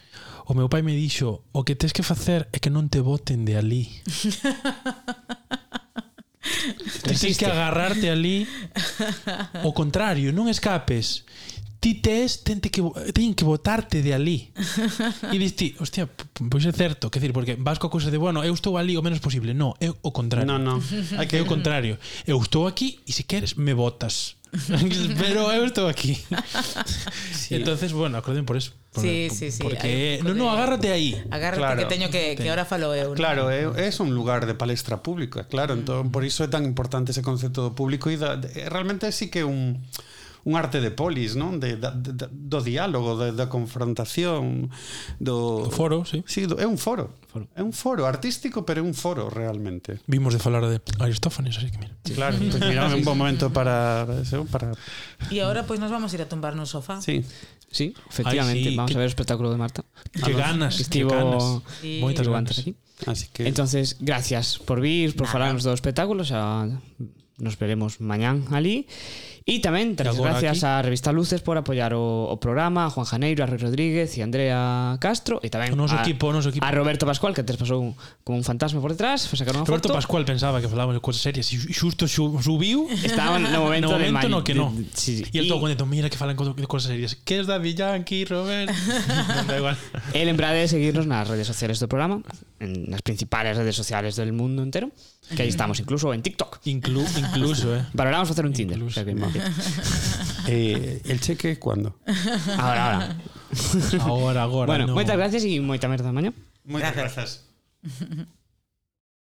Speaker 2: o meu pai me dixo o que tens que facer é que non te boten de ali tens que agarrarte ali o contrario, non escapes ti tes, tente que, ten que botarte de ali. E dis ti, hostia, pois é certo, que decir, porque vas coa cousa de, bueno, eu estou ali o menos posible. No, é o contrario.
Speaker 1: No, no.
Speaker 2: Hay que é o contrario. Eu estou aquí e se queres me botas. Pero eu estou aquí. Sí. Entonces, bueno, acorden por eso. Por,
Speaker 4: sí, sí, sí.
Speaker 2: Porque, no, no, agárrate aí.
Speaker 4: Agárrate
Speaker 1: claro.
Speaker 4: que teño que, que ahora falo eu. ¿no?
Speaker 1: Claro, é, é un lugar de palestra pública, claro. Entón, mm. Entón, por iso é tan importante ese concepto do público e da, de, realmente sí que un un arte de polis, non? De, da, de, do diálogo, de, da confrontación, do...
Speaker 2: do foro, sí.
Speaker 1: sí do, é un foro.
Speaker 3: foro.
Speaker 1: É un foro artístico, pero é un foro realmente.
Speaker 2: Vimos de falar de Aristófanes, así que mira. Sí.
Speaker 1: Claro, pues mira, un bon momento para... para...
Speaker 4: E agora pois pues, nos vamos a ir a tumbar no sofá.
Speaker 1: Sí.
Speaker 3: Sí, efectivamente,
Speaker 2: Ay, sí.
Speaker 3: vamos
Speaker 2: que,
Speaker 3: a ver o espectáculo de Marta.
Speaker 2: Que Vamos, ganas,
Speaker 3: estivo
Speaker 2: ganas.
Speaker 4: Sí.
Speaker 2: Moitas ganas.
Speaker 3: Aquí.
Speaker 1: Así que
Speaker 3: Entonces, gracias por vir, por
Speaker 4: Nada.
Speaker 3: falarnos do espectáculo, xa nos veremos mañán ali E tamén,
Speaker 2: das
Speaker 3: gracias
Speaker 2: aquí.
Speaker 3: á revista Luces por apoiar o, o programa, a Juan Janeiro, a Rui Rodríguez e a Andrea Castro e tamén
Speaker 2: o noso
Speaker 3: a,
Speaker 2: equipo, o noso equipo.
Speaker 3: a Roberto Pascual, que antes pasou como un fantasma por detrás, foi sacar unha
Speaker 2: Roberto
Speaker 3: foto.
Speaker 2: Pascual pensaba que falábamos de cosas serias e xusto subiu.
Speaker 3: Estaba no momento,
Speaker 2: no momento
Speaker 3: de
Speaker 2: no que no.
Speaker 3: De, sí, sí.
Speaker 2: E el todo contento, mira que falan de cosas serias. Que es David Yankee, Roberto? non da igual.
Speaker 3: E lembrade de seguirnos nas redes sociales do programa en nas principales redes sociales del mundo entero, que aí estamos incluso en TikTok.
Speaker 2: Inclu, incluso, eh.
Speaker 3: Valoramos facer un Tinder. O sea que-
Speaker 1: eh, el cheque cuándo?
Speaker 3: Ahora, ahora.
Speaker 2: Agora, agora.
Speaker 3: bueno,
Speaker 2: no.
Speaker 3: moitas gracias e moita merda mañá.
Speaker 1: Moitas
Speaker 4: Gracias.
Speaker 1: grazas.